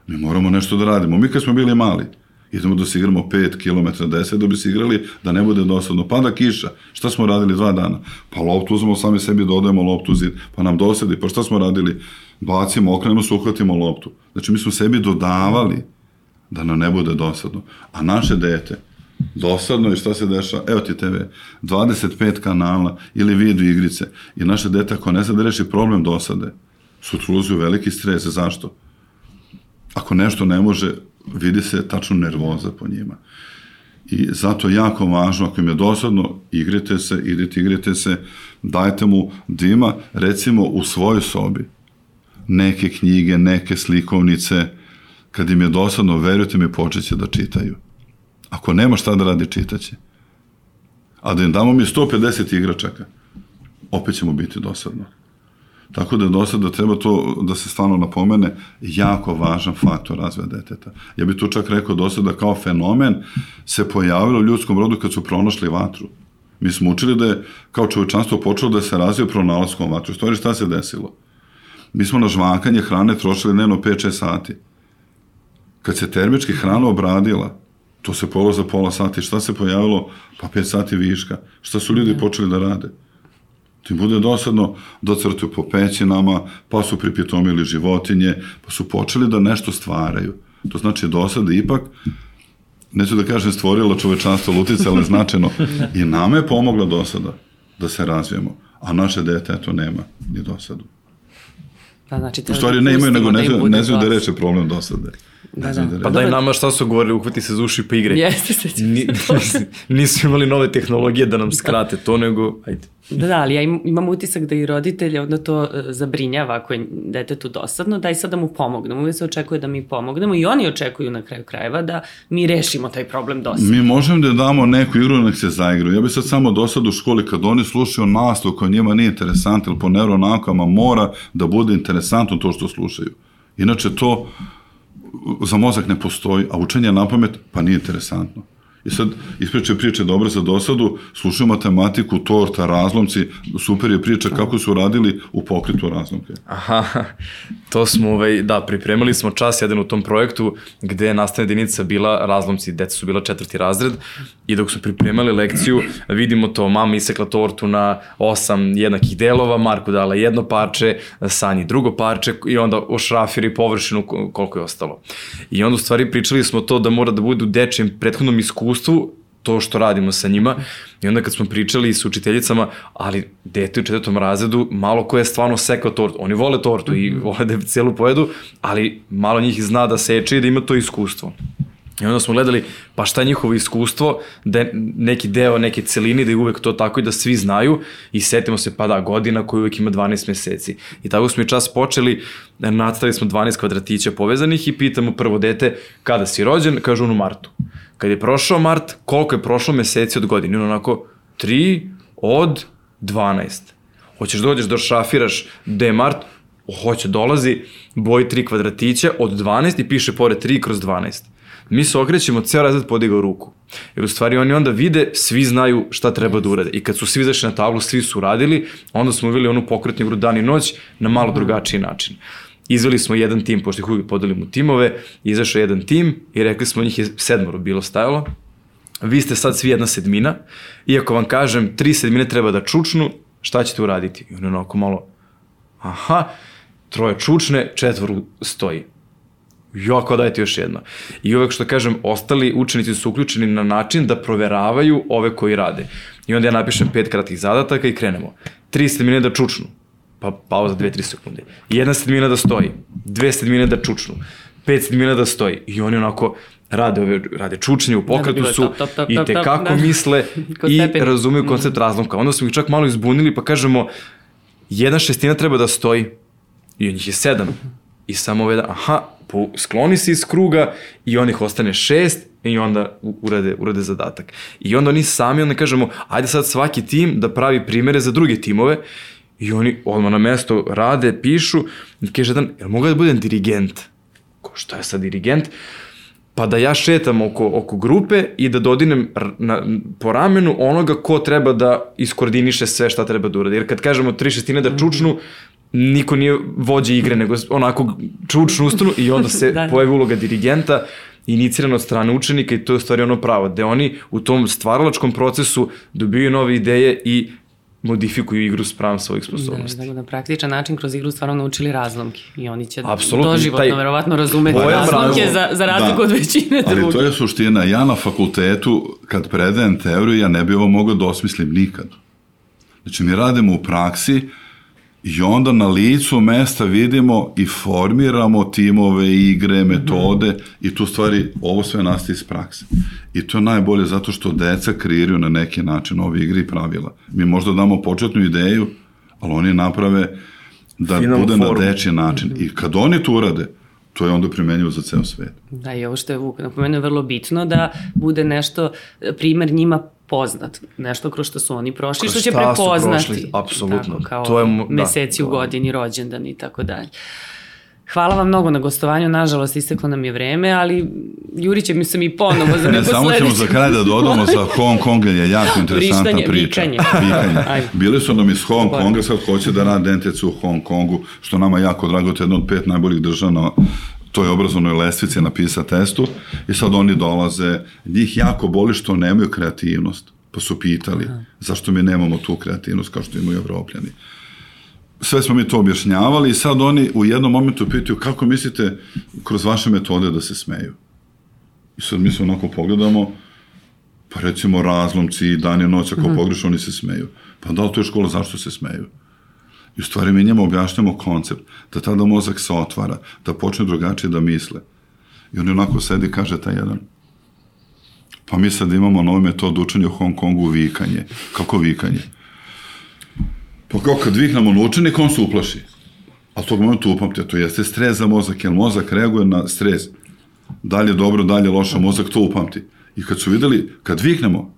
Mi moramo nešto da radimo. Mi kad smo bili mali, idemo da se igramo 5 km, 10 da bi se igrali da ne bude dosadno. Pada kiša, šta smo radili dva dana? Pa loptu uzmemo sami sebi, dodajemo loptu u zid, pa nam dosadi, pa šta smo radili? Bacimo, okrenemo se, uhvatimo loptu. Znači mi smo sebi dodavali da nam ne bude dosadno. A naše dete, dosadno i šta se dešava? Evo ti TV, 25 kanala ili video igrice i naše dete ako ne zna da reši problem dosade, sutra ulazi u veliki stres. Zašto? Ako nešto ne može, vidi se tačno nervoza po njima. I zato je jako važno, ako im je dosadno, igrite se, idite, igrite se, dajte mu da ima, recimo, u svojoj sobi neke knjige, neke slikovnice, kad im je dosadno, verujte mi, počeće da čitaju. Ako nema šta da radi, čitaće. A da im damo mi 150 igračaka, opet će mu biti dosadno. Tako da do sada treba to da se stvarno napomene jako važan faktor razvoja deteta. Ja bih tu čak rekao do sada kao fenomen se pojavilo u ljudskom rodu kad su pronašli vatru. Mi smo učili da je kao čovečanstvo počelo da se razvije pronalaskom vatru. U stvari šta se desilo? Mi smo na žvakanje hrane trošili dnevno 5-6 sati. Kad se termički hrana obradila, to se polo za pola sati. Šta se pojavilo? Pa 5 sati viška. Šta su ljudi počeli da rade? Ti bude dosadno docrtuju po pećinama, pa su pripitomili životinje, pa su počeli da nešto stvaraju. To znači dosada ipak, neću da kažem stvorila čovečanstvo lutica, ali značajno. I nama je pomogla dosada da se razvijemo, a naše dete eto nema ni dosadu. Da, znači, U stvari da ne imaju, nego da ne, im znaju- bude ne znaju da glas. reče problem dosade. Da, da. da Pa daj nama šta su govorili, uhvati se za uši pa igre. Jeste, Ni, se. nisu imali nove tehnologije da nam skrate to, nego, ajde. Da, da, ali ja im, imam utisak da i roditelje onda to e, zabrinjava ako je detetu dosadno, daj sad da mu pomognemo. Uvijek se očekuje da mi pomognemo i oni očekuju na kraju krajeva da mi rešimo taj problem dosadno. Mi možemo da damo neku igru, nek se zaigraju. Ja bih sad samo do sad u školi, kad oni slušaju nastav koja njima nije interesantna, ili po neuronakama mora da bude interesantno to što slušaju. Inače to za mozak ne postoji, a učenje na pamet pa nije interesantno. I sad ispričaju priče dobre za dosadu, slušaju matematiku, torta, razlomci, super je priča kako su radili u pokretu razlomke. Aha, to smo, ovaj, da, pripremili smo čas jedan u tom projektu gde je nastavna jedinica bila razlomci, deca su bila četvrti razred i dok su pripremali lekciju vidimo to, mama isekla tortu na osam jednakih delova, Marko dala jedno parče, Sanji drugo parče i onda ošrafiri površinu ko- koliko je ostalo. I onda u stvari pričali smo to da mora da bude u dečijem prethodnom iskustvu to što radimo sa njima i onda kad smo pričali s učiteljicama, ali dete u četvrtom razredu, malo ko je stvarno sekao tortu, oni vole tortu i vole da celu pojedu, ali malo njih zna da seče i da ima to iskustvo. I onda smo gledali, pa šta je njihovo iskustvo, da je neki deo neke celini, da je uvek to tako i da svi znaju i setimo se, pa da, godina koja uvek ima 12 meseci. I tako smo i čas počeli, nastavili smo 12 kvadratića povezanih i pitamo prvo dete, kada si rođen, kažu on u martu. Kad je prošao mart, koliko je prošlo meseci od godine? On onako, 3 od 12. Hoćeš da dođeš da šrafiraš gde je mart? Hoće, dolazi, boji 3 kvadratića od 12 i piše pored 3 kroz 12 mi se okrećemo, ceo razred podigao ruku. Jer u stvari oni onda vide, svi znaju šta treba da urade. I kad su svi izašli na tablu, svi su radili, onda smo uveli onu pokretnu igru dan i noć na malo drugačiji način. Izveli smo jedan tim, pošto ih uvijek podelimo timove, izašao jedan tim i rekli smo njih je sedmoro bilo stajalo. Vi ste sad svi jedna sedmina, iako vam kažem, tri sedmine treba da čučnu, šta ćete uraditi? I on onako malo, aha, troje čučne, četvoru stoji. Jo, kao dajte još jedno. I uvek što kažem, ostali učenici su uključeni na način da proveravaju ove koji rade. I onda ja napišem pet kratkih zadataka i krenemo. Tri sedmine da čučnu, pa pauza 2-3 sekunde. Jedna sedmina da stoji, dve sedmine da čučnu, pet sedmina da stoji. I oni onako rade, ove, rade čučnje u pokretu su top, top, top, i te kako da. misle i stepeni. razumeju koncept razlomka. Onda smo ih čak malo izbunili pa kažemo jedna šestina treba da stoji i njih je sedam. I samo ovaj da, aha, po, skloni se iz kruga i onih ostane šest i onda urade, urade zadatak. I onda oni sami, onda kažemo, ajde sad svaki tim da pravi primere za druge timove i oni odmah na mesto rade, pišu i kaže jedan, jel mogu da budem dirigent? Ko šta je sad dirigent? pa da ja šetam oko, oko grupe i da dodinem na, po ramenu onoga ko treba da iskoordiniše sve šta treba da uradi. Jer kad kažemo tri šestine da čučnu, niko nije vođe igre, nego onako čučnu ustanu i onda se da. pojavi uloga dirigenta inicirana od strane učenika i to je u stvari ono pravo, da oni u tom stvaralačkom procesu dobiju nove ideje i modifikuju igru sprem svojih sposobnosti. Da, da, na praktičan način kroz igru stvarno naučili razlomke i oni će Absolutno, doživotno taj, verovatno razumeti razlomke za, za razliku da. od većine Ali drugi. to je suština. Ja na fakultetu, kad predajem teoriju, ja ne bi ovo mogao da osmislim nikad. Znači, mi radimo u praksi, I onda na licu mesta vidimo i formiramo timove, igre, metode mm -hmm. i tu stvari, ovo sve nastaje iz prakse. I to je najbolje zato što deca kreiraju na neki način ove igre i pravila. Mi možda damo početnu ideju, ali oni naprave da Final bude form. na dečji način. Mm -hmm. I kad oni to urade, to je onda primenjivo za ceo svet. Da, i ovo što je Vuk napomenuo je vrlo bitno da bude nešto, primer njima poznat, nešto kroz što su oni prošli, kroz što će prepoznati. Prošli, apsolutno. Tako, kao to je, da, meseci da, u godini, rođendan i tako dalje. Hvala vam mnogo na gostovanju, nažalost isteklo nam je vreme, ali Juri će mi se mi ponovo za neko Samo ćemo za kraj da dodamo za Hong Kong, je jako interesantna Vrištanje, priča. Vikanje. vikanje. Bili su nam iz Hong Konga, sad hoće da rade NTC u Hong Kongu, što nama jako drago, to je jedno od pet najboljih država na toj obrazovnoj lestvici na PISA testu i sad oni dolaze, njih jako boli što nemaju kreativnost, pa su pitali Aha. zašto mi nemamo tu kreativnost kao što imaju evropljani. Sve smo mi to objašnjavali i sad oni u jednom momentu pitaju kako mislite kroz vaše metode da se smeju. I sad mi se onako pogledamo, pa recimo razlomci, dan i noć, ako -huh. pogrešu, oni se smeju. Pa da li to je škola, zašto se smeju? I u stvari mi njemu objašnjamo koncept, da tada mozak se otvara, da počne drugačije da misle. I on onako sedi i kaže taj jedan, pa mi sad imamo novu metodu učenja u Hong Kongu vikanje. Kako vikanje? Pa kao kad viknemo na učenik, on se uplaši. A tog momenta upamte, to jeste stres za mozak, jer mozak reaguje na stres. Dalje dobro, dalje loša, mozak to upamti. I kad su videli, kad viknemo,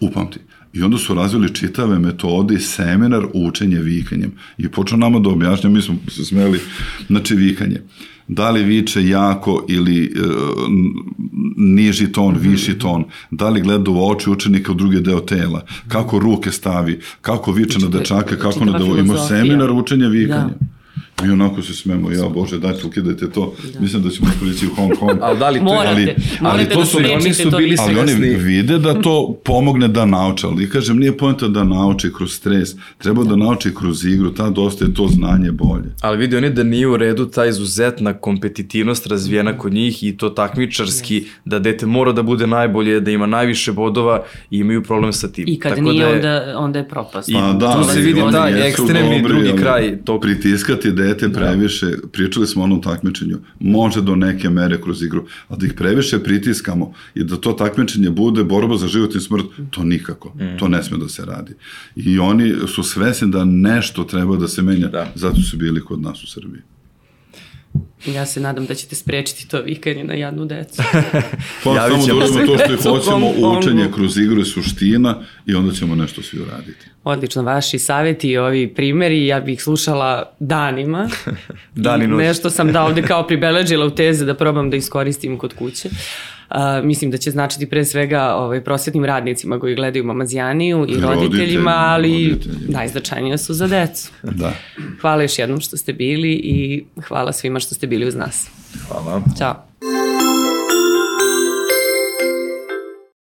upamti. I onda su razvili čitave metode i seminar učenje vikanjem. I počeo nama da objašnja, mi smo se smeli, znači vikanje. Da li viče jako ili e, niži ton, mhm. viši ton, da li gleda u oči učenika u drugi deo tela, kako ruke stavi, kako viče na dečake, kako na devo, ima seminar učenja vikanja. Da. Mi onako se smemo, ja Bože, dajte ukidajte to. Da. Mislim da ćemo iskoristiti u Hong Kong. ali da li to morate, ali, ali to su, da oni su bili Ali oni vide da to pomogne da nauče, ali kažem, nije pojenta da nauči kroz stres, treba da nauči kroz igru, ta dosta je to znanje bolje. Ali vidi oni da nije u redu ta izuzetna kompetitivnost razvijena kod njih i to takmičarski, da dete mora da bude najbolje, da ima najviše bodova i imaju problem sa tim. I kad Tako nije, da je, onda, onda je propast. Pa da, tu se vidi taj ekstremni dobri, drugi kraj tog. Pritiskati dete dete da. previše, da. pričali smo o onom takmičenju, može do neke mere kroz igru, a da ih previše pritiskamo i da to takmičenje bude borba za život i smrt, to nikako. Mm. To ne sme da se radi. I oni su svesni da nešto treba da se menja, da. zato su bili kod nas u Srbiji. Ja se nadam da ćete sprečiti to vikanje na jadnu decu. pa samo da uradimo to što je hoćemo, učenje kroz igru je suština i onda ćemo nešto svi uraditi. Odlično, vaši savjeti i ovi primeri, ja bih slušala danima. Dan i noć. Nešto sam da ovde kao pribeležila u teze da probam da iskoristim kod kuće. Uh, mislim da će značiti pre svega ovaj, prosvetnim radnicima koji gledaju Mamazijaniju i, I roditeljima, ali roditeljima. najznačajnije su za decu. Da. Hvala još jednom što ste bili i hvala svima što ste bili uz nas. Hvala. Ćao.